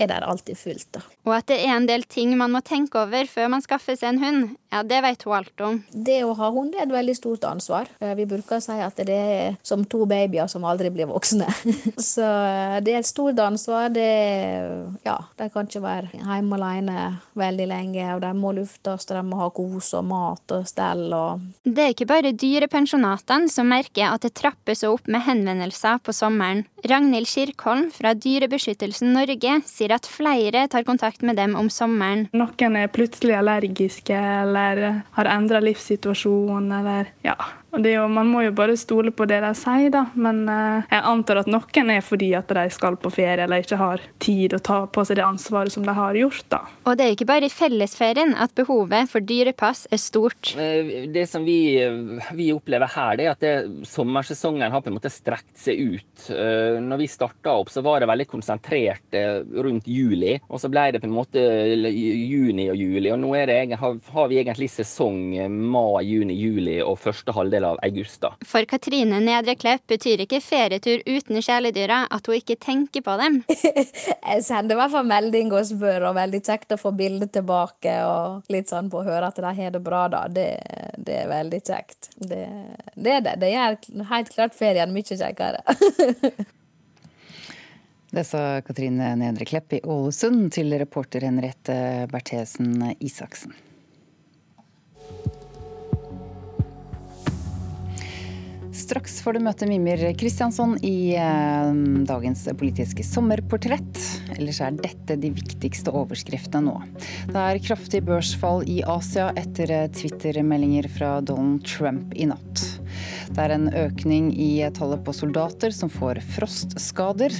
er det alltid fullt. da. Og at det er en del ting man må tenke over før man skaffer seg en hund, ja, det vet hun alt om. Det å ha hund er et veldig stort ansvar. Eh, vi bruker å si at det er som to babyer som aldri blir voksne. Så eh, det er et stort ansvar. Det, ja, de kan ikke være hjemme alene veldig lenge, og de må luftes, og de må ha kos og mat og stell. Og det er ikke bare dyrepensjonatene som merker at det trappes opp med henvendelser på sommeren. Ragnhild Kirkholm fra Dyrebeskyttelsen Norge sier at flere tar kontakt med dem om sommeren. Noen er plutselig allergiske eller har endra livssituasjon eller ja, jo, man må jo bare stole på det de sier, da. Men uh, jeg antar at noen er fordi at de skal på ferie eller ikke har tid å ta på seg det ansvaret som de har gjort. da. Og det er ikke bare i fellesferien at behovet for dyrepass er stort. Eh, det som vi, vi opplever her, det er at det, sommersesongen har på en måte strekt seg ut. Uh, når vi starta opp, så var det veldig konsentrert rundt juli. Og så ble det på en måte juni og juli. Og nå det, har vi egentlig sesong mai, juni, juli og første halvdel del av august. da. For Katrine Nedre Klepp betyr ikke ferietur uten kjæledyra at hun ikke tenker på dem. jeg sender i hvert fall melding og spør, og veldig kjekt å få bilde tilbake og litt sånn på å høre at de har det bra, da. Det, det er veldig kjekt. Det, det er det. Det gjør helt klart ferien mye kjekkere. Det sa Katrine Nedre Klepp i Ålesund til reporter Henriette Berthesen Isaksen. Straks får du møte Mimir Kristiansson i eh, dagens politiske sommerportrett. Ellers er dette de viktigste overskriftene nå. Det er kraftig børsfall i Asia etter eh, Twitter-meldinger fra Donald Trump i natt. Det er en økning i tallet på soldater som får frostskader.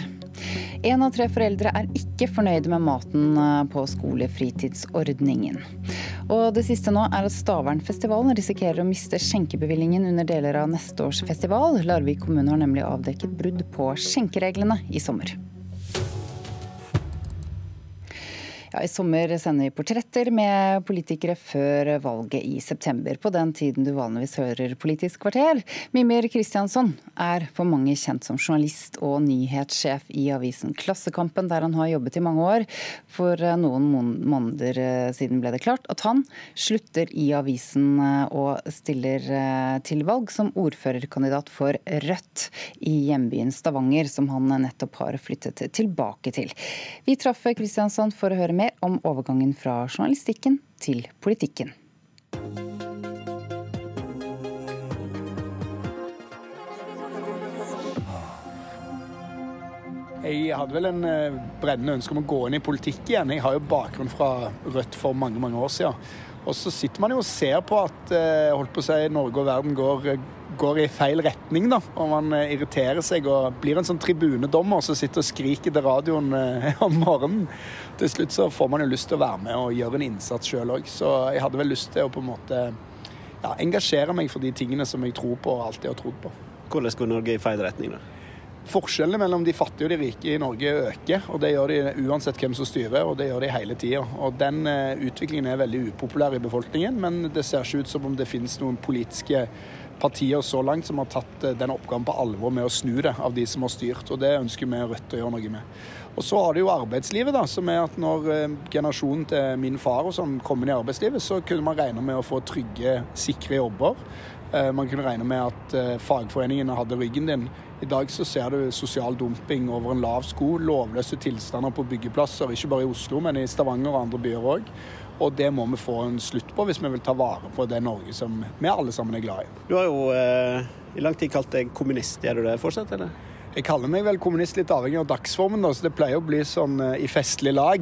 Én av tre foreldre er ikke fornøyde med maten eh, på skolefritidsordningen. Og det siste nå er at Stavernfestivalen risikerer å miste skjenkebevilgningen under deler av neste års festival. Larvik kommune har nemlig avdekket brudd på skjenkereglene i sommer. Ja, I sommer sender vi portretter med politikere før valget i september. På den tiden du vanligvis hører Politisk kvarter. Mimir Kristiansson er for mange kjent som journalist og nyhetssjef i avisen Klassekampen, der han har jobbet i mange år. For eh, noen måneder eh, siden ble det klart at han slutter i avisen eh, og stiller til valg som ordførerkandidat for Rødt i hjembyen Stavanger, som han nettopp har flyttet tilbake til. Vi traff Kristiansson for å høre mer om overgangen fra journalistikken til politikken. Jeg hadde vel en eh, brennende ønske om å gå inn i politikk igjen. Jeg har jo bakgrunn fra Rødt for mange mange år siden. Og så sitter man jo og ser på at eh, holdt på å si, Norge og verden går går i feil retning, da. Og man eh, irriterer seg og blir en sånn tribunedommer som sitter og skriker til radioen eh, om morgenen. Til slutt så får man jo lyst til å være med og gjøre en innsats sjøl òg. Så jeg hadde vel lyst til å på en måte ja, engasjere meg for de tingene som jeg tror på og alltid har trodd på. Hvordan går Norge i feil retning, da? Forskjellene mellom de fattige og de rike i Norge øker, og det gjør de uansett hvem som styrer, og det gjør de hele tida. Og den uh, utviklingen er veldig upopulær i befolkningen, men det ser ikke ut som om det finnes noen politiske partier så langt som har tatt eh, den oppgaven på alvor med å snu det av de som har styrt. og Det ønsker vi Rødt å gjøre noe med. Og Så har det jo arbeidslivet, da, som er at når eh, generasjonen til min far og sånn kom inn i arbeidslivet, så kunne man regne med å få trygge, sikre jobber. Eh, man kunne regne med at fagforeningene hadde ryggen din. I dag så ser du sosial dumping over en lav sko, lovløse tilstander på byggeplasser, ikke bare i Oslo, men i Stavanger og andre byer òg. Og det må vi få en slutt på hvis vi vil ta vare på det Norge som vi alle sammen er glad i. Du har jo eh, i lang tid kalt deg kommunist. Er du det fortsatt, eller? Jeg kaller meg vel kommunist litt avhengig av dagsformen, da, så det pleier å bli sånn eh, i festlig lag.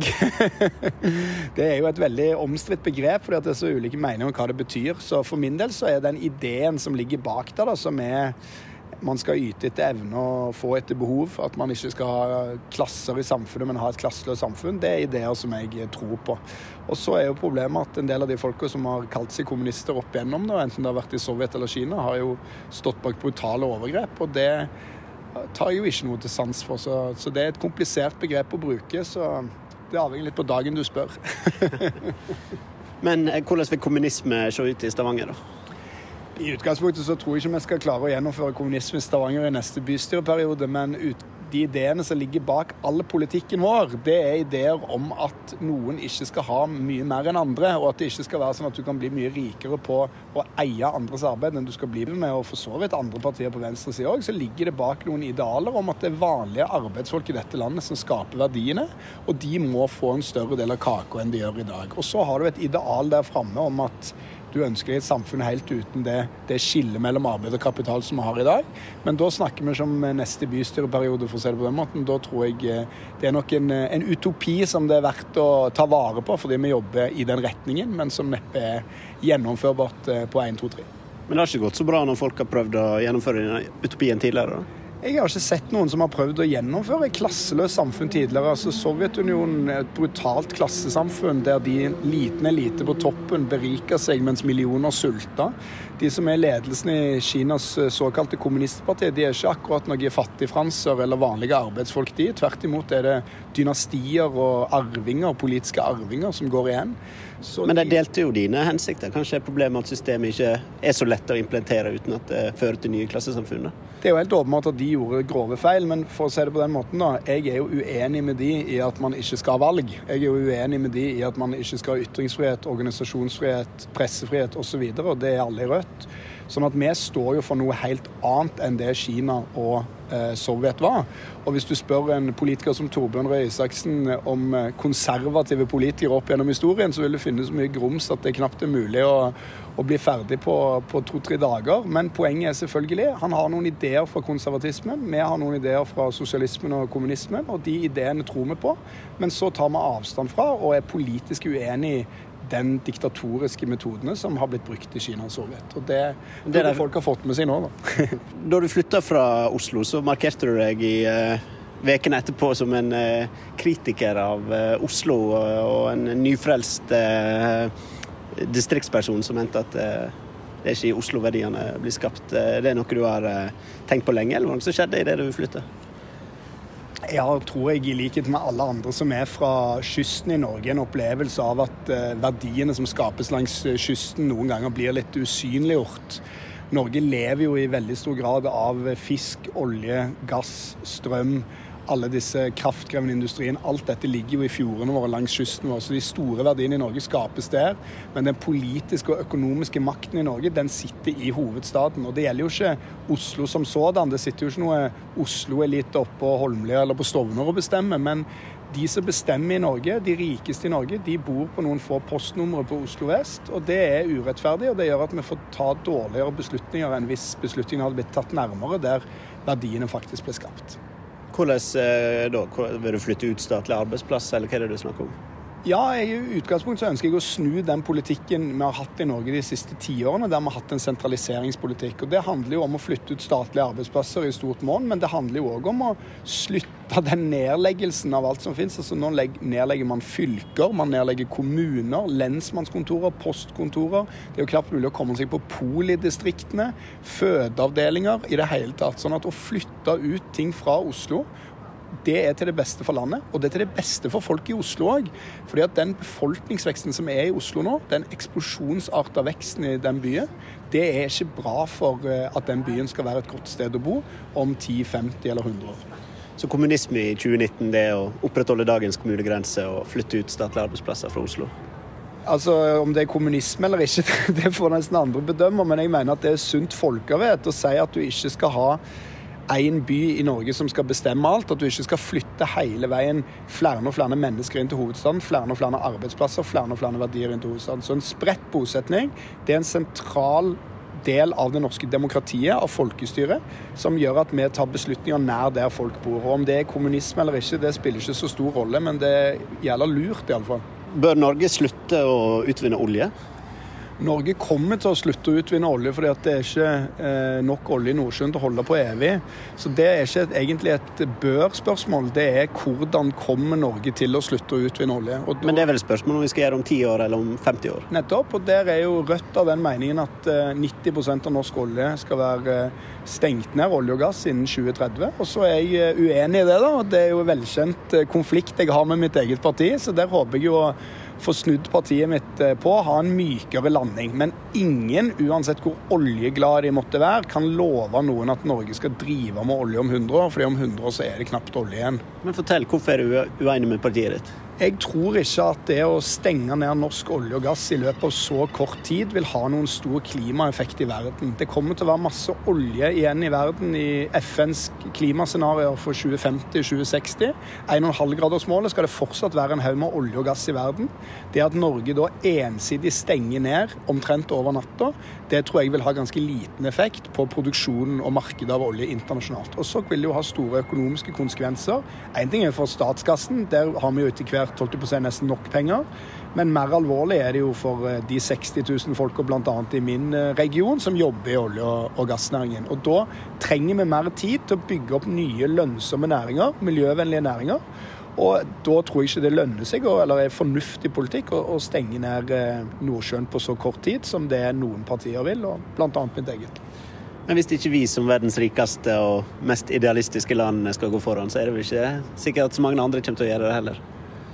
det er jo et veldig omstridt begrep, fordi det er så ulike meninger om hva det betyr. Så for min del så er den ideen som ligger bak der, da, som er man skal yte etter evne og få etter behov. At man ikke skal ha klasser i samfunnet, men ha et klasseløst samfunn. Det er ideer som jeg tror på. Og så er jo problemet at en del av de folka som har kalt seg kommunister opp igjennom, det, enten det har vært i Sovjet eller Kina, har jo stått bak brutale overgrep. Og det tar jo ikke noe til sans for. Så, så det er et komplisert begrep å bruke. Så det avhenger litt på dagen du spør. Men eh, hvordan vil kommunisme se ut i Stavanger, da? I utgangspunktet så tror jeg ikke vi skal klare å gjennomføre kommunisme i Stavanger i neste bystyreperiode, men ut, de ideene som ligger bak all politikken vår, det er ideer om at noen ikke skal ha mye mer enn andre, og at det ikke skal være sånn at du kan bli mye rikere på å eie andres arbeid enn du skal bli med. Og for så vidt andre partier på venstresida òg, så ligger det bak noen idealer om at det er vanlige arbeidsfolk i dette landet som skaper verdiene, og de må få en større del av kaka enn de gjør i dag. Og så har du et ideal der framme om at du ønsker deg et samfunn helt uten det, det skillet mellom arbeid og kapital som vi har i dag. Men da snakker vi ikke om neste bystyreperiode, for å si det på den måten. Da tror jeg eh, det er nok en, en utopi som det er verdt å ta vare på, fordi vi jobber i den retningen, men som neppe er gjennomførbart eh, på 1, 2, 3. Men det har ikke gått så bra når folk har prøvd å gjennomføre utopien tidligere? da? Jeg har ikke sett noen som har prøvd å gjennomføre et klasseløst samfunn tidligere. Altså Sovjetunionen er et brutalt klassesamfunn der de liten elite på toppen beriker seg mens millioner sulter. De som er ledelsen i Kinas eh, såkalte kommunistparti, de er ikke akkurat noen fattigfranser eller vanlige arbeidsfolk, de. Tvert imot er det dynastier og arvinger, politiske arvinger som går igjen. Så Men de delte jo dine hensikter. Kanskje er problemet at systemet ikke er så lett å implementere uten at det fører til nye klassesamfunn? Det er jo helt åpenbart at de gjorde grove feil, men for å si det på den måten, da. Jeg er jo uenig med de i at man ikke skal ha valg. Jeg er jo uenig med de i at man ikke skal ha ytringsfrihet, organisasjonsfrihet, pressefrihet osv. Og, så og det er alle i Rødt. Sånn at vi står jo for noe helt annet enn det Kina og eh, Sovjet var. Og hvis du spør en politiker som Torbjørn Røe Isaksen om eh, konservative politikere opp gjennom historien, så vil du finne så mye grums at det knapt er mulig å, å bli ferdig på, på to-tre dager. Men poenget er selvfølgelig han har noen ideer fra konservatismen. Vi har noen ideer fra sosialismen og kommunismen, og de ideene tror vi på. Men så tar vi avstand fra og er politisk uenig den diktatoriske metodene som har blitt brukt i Kina og Sovjet. Og det, det er det folk har fått med seg nå. Da, da du flytta fra Oslo, så markerte du deg i ukene uh, etterpå som en uh, kritiker av uh, Oslo og en nyfrelst distriktsperson som mente at det er ikke i Oslo verdiene blir skapt. Det er noe du har tenkt på lenge, eller hva som skjedde det du flytta? Jeg tror jeg, i likhet med alle andre som er fra kysten i Norge, en opplevelse av at eh, verdiene som skapes langs eh, kysten, noen ganger blir litt usynliggjort. Norge lever jo i veldig stor grad av fisk, olje, gass, strøm alle disse kraftkrevende industrien. Alt dette ligger jo i fjordene våre langs kysten vår. Så de store verdiene i Norge skapes der. Men den politiske og økonomiske makten i Norge, den sitter i hovedstaden. Og det gjelder jo ikke Oslo som sådan. Det sitter jo ikke noe Oslo-elite oppe på Holmlia eller på Stovner og bestemmer. Men de som bestemmer i Norge, de rikeste i Norge, de bor på noen få postnumre på Oslo vest. Og det er urettferdig, og det gjør at vi får ta dårligere beslutninger enn hvis beslutningene hadde blitt tatt nærmere der verdiene faktisk ble skapt. Hvordan eh, da? Vil du flytte ut statlige arbeidsplasser, eller hva er det du snakker om? Ja, i utgangspunktet så ønsker jeg å snu den politikken vi har hatt i Norge de siste tiårene, der vi har hatt en sentraliseringspolitikk. Og Det handler jo om å flytte ut statlige arbeidsplasser i stort monn, men det handler jo òg om å slutte den nedleggelsen av alt som finnes. Altså Nå nedlegger man fylker, man nedlegger kommuner, lensmannskontorer, postkontorer. Det er jo knapt mulig å komme seg på polidistriktene, fødeavdelinger, i det hele tatt. Sånn at å flytte ut ting fra Oslo det er til det beste for landet, og det er til det beste for folk i Oslo òg. Fordi at den befolkningsveksten som er i Oslo nå, den eksplosjonsarta veksten i den byen, det er ikke bra for eh, at den byen skal være et godt sted å bo om 10, 50 eller 100 år. Så kommunisme i 2019 det er å opprettholde dagens kommunegrense og flytte ut statlige arbeidsplasser fra Oslo? Altså, Om det er kommunisme eller ikke, det får nesten andre bedømme. Men jeg mener at det er sunt folkevett å si at du ikke skal ha én by i Norge som skal bestemme alt. At du ikke skal flytte hele veien flere og flere mennesker inn til hovedstaden. Flere og flere arbeidsplasser, flere og flere verdier inn til hovedstaden. Så en spredt bosetning det er en sentral del av det norske demokratiet, av folkestyret, som gjør at vi tar beslutninger nær der folk bor. Og Om det er kommunisme eller ikke, det spiller ikke så stor rolle, men det gjelder lurt iallfall. Bør Norge slutte å utvinne olje? Norge kommer til å slutte å utvinne olje fordi det er ikke eh, nok olje i Nordsjøen til å holde på evig. Så det er ikke egentlig et bør-spørsmål, det er hvordan kommer Norge til å slutte å utvinne olje. Da, Men det er vel spørsmålet om vi skal gjøre det om 10 år eller om 50 år? Nettopp, og der er jo Rødt av den meningen at eh, 90% av norsk olje skal være eh, stengt ned, olje og gass, innen 2030. Og så er jeg eh, uenig i det, da. Det er jo velkjent eh, konflikt jeg har med mitt eget parti, så der håper jeg jo få snudd partiet mitt eh, på, ha en mykere landing. Men ingen, uansett hvor oljeglad de måtte være, kan love noen at Norge skal drive med olje om 100 år, fordi om 100 år så er det knapt olje igjen. Men fortell, hvorfor er du uenig med partiet ditt? Jeg tror ikke at det å stenge ned norsk olje og gass i løpet av så kort tid vil ha noen stor klimaeffekt i verden. Det kommer til å være masse olje igjen i verden i FNs klimascenarioer for 2050-2060. 1,5-gradersmålet skal det fortsatt være en haug med olje og gass i verden. Det at Norge da ensidig stenger ned omtrent over natta, det tror jeg vil ha ganske liten effekt på produksjonen og markedet av olje internasjonalt. Og så vil det jo ha store økonomiske konsekvenser. Én ting er for statskassen, der har vi jo etter hvert holdt på å si, nesten nok penger. Men mer alvorlig er det jo for eh, de 60 000 folka bl.a. i min eh, region som jobber i olje- og gassnæringen. Og da trenger vi mer tid til å bygge opp nye lønnsomme næringer, miljøvennlige næringer. Og da tror jeg ikke det lønner seg, eller er fornuftig politikk, å, stenge ned eh, Nordsjøen på så kort tid som det noen partier vil, og bl.a. mitt eget. Men hvis ikke vi som verdens rikeste og mest idealistiske land skal gå foran, så er det vel ikke sikkert at så mange andre kommer til å gjøre det heller?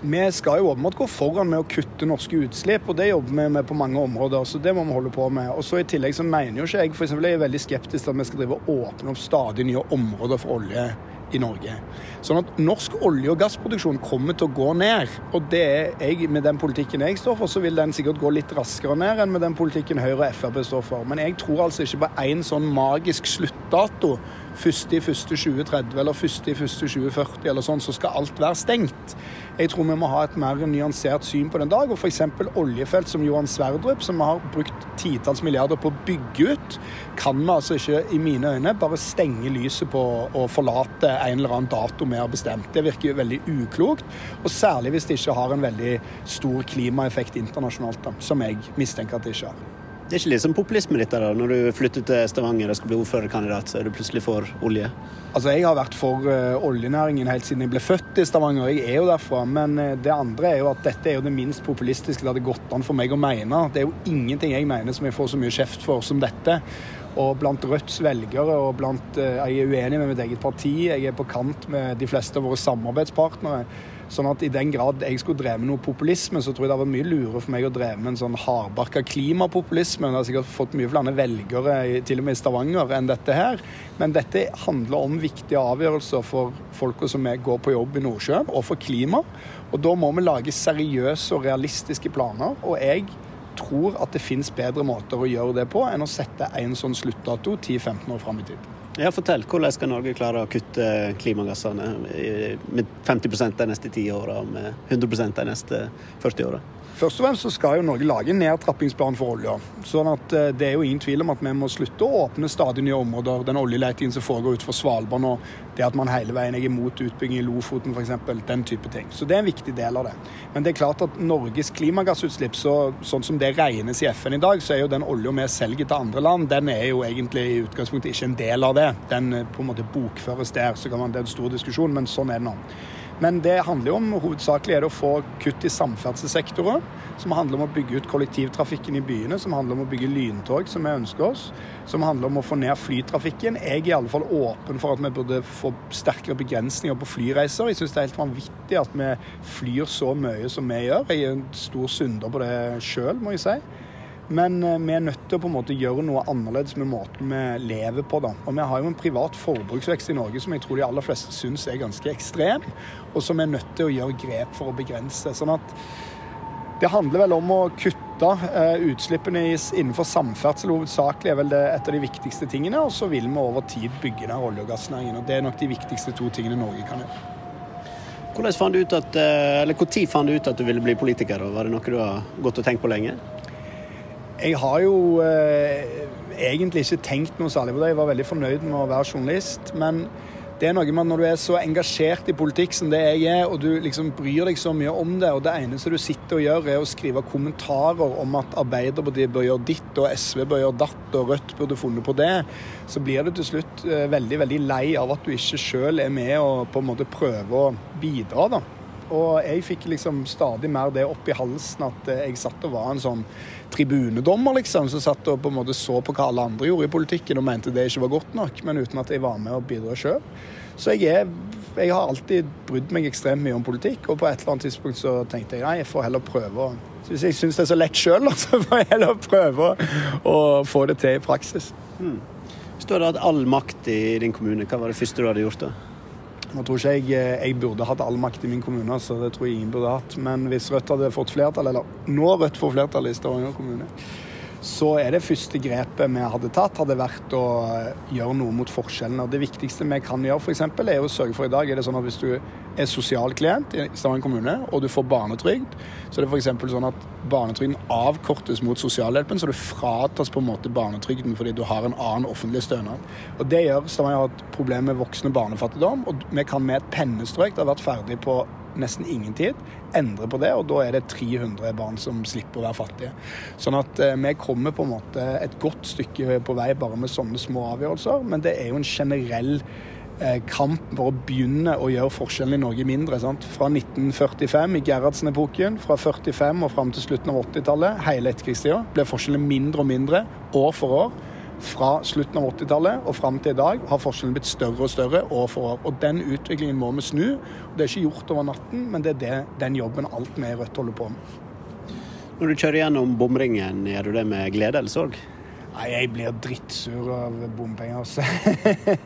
Vi skal jo åpenbart gå foran med å kutte norske utslipp, og det jobber vi med på mange områder. så det må vi holde på med. Og så I tillegg så mener jo ikke jeg for eksempel, jeg er veldig skeptisk til at vi skal drive og åpne opp stadig nye områder for olje i Norge. Sånn at norsk olje- og gassproduksjon kommer til å gå ned. Og det er jeg, med den politikken jeg står for, så vil den sikkert gå litt raskere ned enn med den politikken Høyre og Frp står for. Men jeg tror altså ikke på én sånn magisk sluttdato. 1.1.2030 eller 1.1.2040 eller sånn, så skal alt være stengt. Jeg tror vi må ha et mer nyansert syn på den dag. Og f.eks. oljefelt som Johan Sverdrup, som vi har brukt titalls milliarder på å bygge ut, kan vi altså ikke, i mine øyne, bare stenge lyset på og forlate en eller annen dato vi har bestemt. Det virker veldig uklokt, og særlig hvis det ikke har en veldig stor klimaeffekt internasjonalt, da, som jeg mistenker at det ikke har. Det er ikke litt som populisme ditt da, når du flytter til Stavanger og skal bli ordførerkandidat, så er du plutselig for olje? Altså, Jeg har vært for uh, oljenæringen helt siden jeg ble født i Stavanger. Jeg er jo derfra. Men uh, det andre er jo at dette er jo det minst populistiske det hadde gått an for meg å mene. Det er jo ingenting jeg mener som jeg får så mye kjeft for som dette. Og blant Rødts velgere og blant uh, Jeg er uenig med mitt eget parti. Jeg er på kant med de fleste av våre samarbeidspartnere. Sånn at i den grad jeg skulle drevet med noe populisme, så tror jeg det vært mye lurere for meg å dreve med en sånn hardbarka klimapopulisme. Det har sikkert fått mye flere velgere, til og med i Stavanger, enn dette her. Men dette handler om viktige avgjørelser for folka som går på jobb i Nordsjøen, og for klima. Og da må vi lage seriøse og realistiske planer. Og jeg tror at det finnes bedre måter å gjøre det på enn å sette en sånn sluttdato 10-15 år fram i tid. Ja, Fortell, hvordan skal Norge klare å kutte klimagassene med 50 de neste ti åra, med 100 de neste 40 åra? Først og fremst så skal jo Norge lage en nedtrappingsplan for olja. Sånn at eh, Det er jo ingen tvil om at vi må slutte å åpne stadig nye områder. Den oljeletingen som foregår utenfor Svalbard nå, det at man hele veien er imot utbygging i Lofoten f.eks. Den type ting. Så det er en viktig del av det. Men det er klart at Norges klimagassutslipp, så, sånn som det regnes i FN i dag, så er jo den olja vi selger til andre land, den er jo egentlig i utgangspunktet ikke en del av det. Den eh, på en måte bokføres der. Så kan man, det er en stor diskusjon, men sånn er det nå. Men det handler jo om hovedsakelig er det å få kutt i samferdselssektoren. Som handler om å bygge ut kollektivtrafikken i byene, som handler om å bygge lyntog, som vi ønsker oss. Som handler om å få ned flytrafikken. Jeg er i alle fall åpen for at vi burde få sterkere begrensninger på flyreiser. Jeg syns det er helt vanvittig at vi flyr så mye som vi gjør. Jeg er en stor synder på det sjøl, må jeg si. Men eh, vi er nødt til å på en måte gjøre noe annerledes med måten vi lever på. da. Og Vi har jo en privat forbruksvekst i Norge som jeg tror de aller fleste syns er ganske ekstrem, og som vi er nødt til å gjøre grep for å begrense. Sånn at det handler vel om å kutte eh, utslippene innenfor samferdsel hovedsakelig er vel det et av de viktigste tingene. Og så vil vi over tid bygge ned olje- og gassnæringen. og Det er nok de viktigste to tingene Norge kan gjøre. Hvordan fant du ut at, eh, eller fant du ut at du ville bli politiker? og Var det noe du har gått og tenkt på lenge? Jeg har jo eh, egentlig ikke tenkt noe særlig på det. Jeg var veldig fornøyd med å være journalist. Men det er noe med at når du er så engasjert i politikk som det jeg er, og du liksom bryr deg så mye om det, og det eneste du sitter og gjør, er å skrive kommentarer om at Arbeiderpartiet bør gjøre ditt, og SV bør gjøre datt, og Rødt burde funnet på det, så blir du til slutt eh, veldig, veldig lei av at du ikke sjøl er med og på en måte prøver å bidra, da. Og jeg fikk liksom stadig mer det opp i halsen at eh, jeg satt og var en sånn tribunedommer, liksom, som satt og på en måte så på hva alle andre gjorde i politikken og mente det ikke var godt nok, men uten at jeg var med og bidro sjøl. Så jeg, er, jeg har alltid brydd meg ekstremt mye om politikk, og på et eller annet tidspunkt så tenkte jeg nei, jeg får heller prøve å Hvis jeg syns det er så lett sjøl, så får jeg heller prøve å få det til i praksis. Hmm. Står det at all makt i din kommune, hva var det første du hadde gjort da? Nå tror ikke jeg eh, jeg burde hatt all makt i min kommune, så det tror jeg ingen burde hatt. Men hvis Rødt hadde fått flertall, eller nå Rødt får flertall i Stavanger kommune, så er det første grepet vi hadde tatt, hadde vært å gjøre noe mot forskjellene. Det viktigste vi kan gjøre, f.eks., er å sørge for i dag er det sånn at hvis du er sosial klient i Stavanger kommune, og du får barnetrygd, så er det f.eks. sånn at barnetrygden avkortes mot sosialhjelpen, så du fratas på en måte barnetrygden fordi du har en annen offentlig stønad. Og Det gjør Stavanger har et problem med voksende barnefattigdom, og vi kan med et pennestrøk, det har vært ferdig på nesten ingen tid, endre på det, og da er det 300 barn som slipper å være fattige. Sånn at eh, vi kommer på en måte et godt stykke på vei bare med sånne små avgjørelser, men det er jo en generell eh, kamp for å begynne å gjøre forskjellen i Norge mindre. Sant? Fra 1945, i Gerhardsen-epoken, fra 45 og fram til slutten av 80-tallet, hele etterkrigstida, ble forskjellene mindre og mindre år for år fra slutten av 80-tallet og fram til i dag har forskjellen blitt større og større år for år. Og Den utviklingen må vi snu. Det er ikke gjort over natten, men det er det, den jobben alt vi i Rødt holder på med. Når du kjører gjennom bomringen, gjør du det med glede eller sorg? Nei, jeg blir drittsur av bompenger, altså.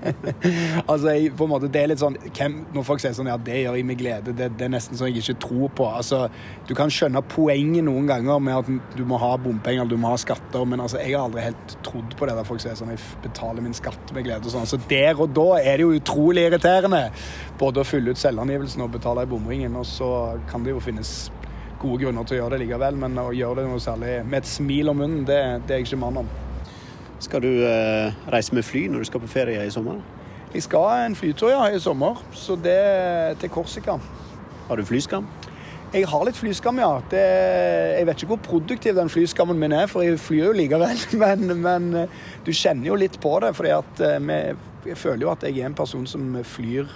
altså, jeg, på en måte, det er litt sånn hvem, Når folk sier sånn ja, det gjør jeg med glede, det, det er nesten sånn jeg ikke tror på. Altså, Du kan skjønne poenget noen ganger med at du må ha bompenger du må ha skatter, men altså, jeg har aldri helt trodd på det der folk sier sånn jeg betaler min skatt med glede og sånn. Så der og da er det jo utrolig irriterende både å fylle ut selvangivelsen og betale i bomringen, og så kan det jo finnes gode grunner til å gjøre det likevel, men å gjøre det noe særlig med et smil om munnen, det, det er jeg ikke mann om. Skal du eh, reise med fly når du skal på ferie i sommer? Jeg skal en flytur ja, i sommer, så det til Korsika. Har du flyskam? Jeg har litt flyskam, ja. Det, jeg vet ikke hvor produktiv den flyskammen min er, for jeg flyr jo likevel. Men, men eh, du kjenner jo litt på det. for eh, jeg føler jo at jeg er en person som flyr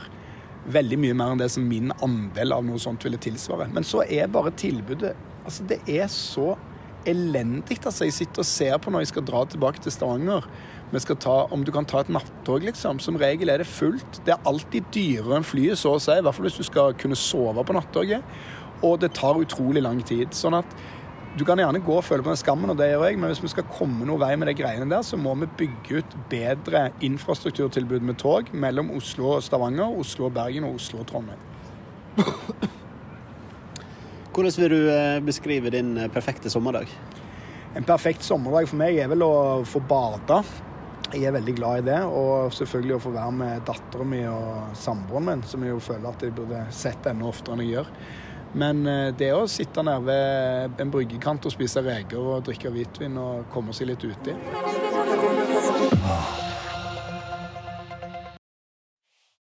veldig mye mer enn det som min andel av noe sånt ville tilsvare. Men så er bare tilbudet Altså, det er så elendig. Altså, jeg sitter og ser på når jeg skal dra tilbake til Stavanger. Ta, om du kan ta et nattog, liksom. Som regel er det fullt. Det er alltid dyrere enn flyet, så å si. I hvert fall hvis du skal kunne sove på nattoget. Og det tar utrolig lang tid. Sånn at du kan gjerne gå og føle på den skammen, og det gjør jeg, men hvis vi skal komme noen vei med de greiene der, så må vi bygge ut bedre infrastrukturtilbud med tog mellom Oslo og Stavanger, Oslo og Bergen og Oslo og Trondheim. Hvordan vil du eh, beskrive din eh, perfekte sommerdag? En perfekt sommerdag for meg er vel å få bade. Jeg er veldig glad i det. Og selvfølgelig å få være med dattera mi og samboeren min, som jeg jo føler at jeg burde sett enda oftere enn jeg gjør. Men eh, det å sitte nede ved en bryggekant og spise reker og drikke hvitvin og komme seg litt uti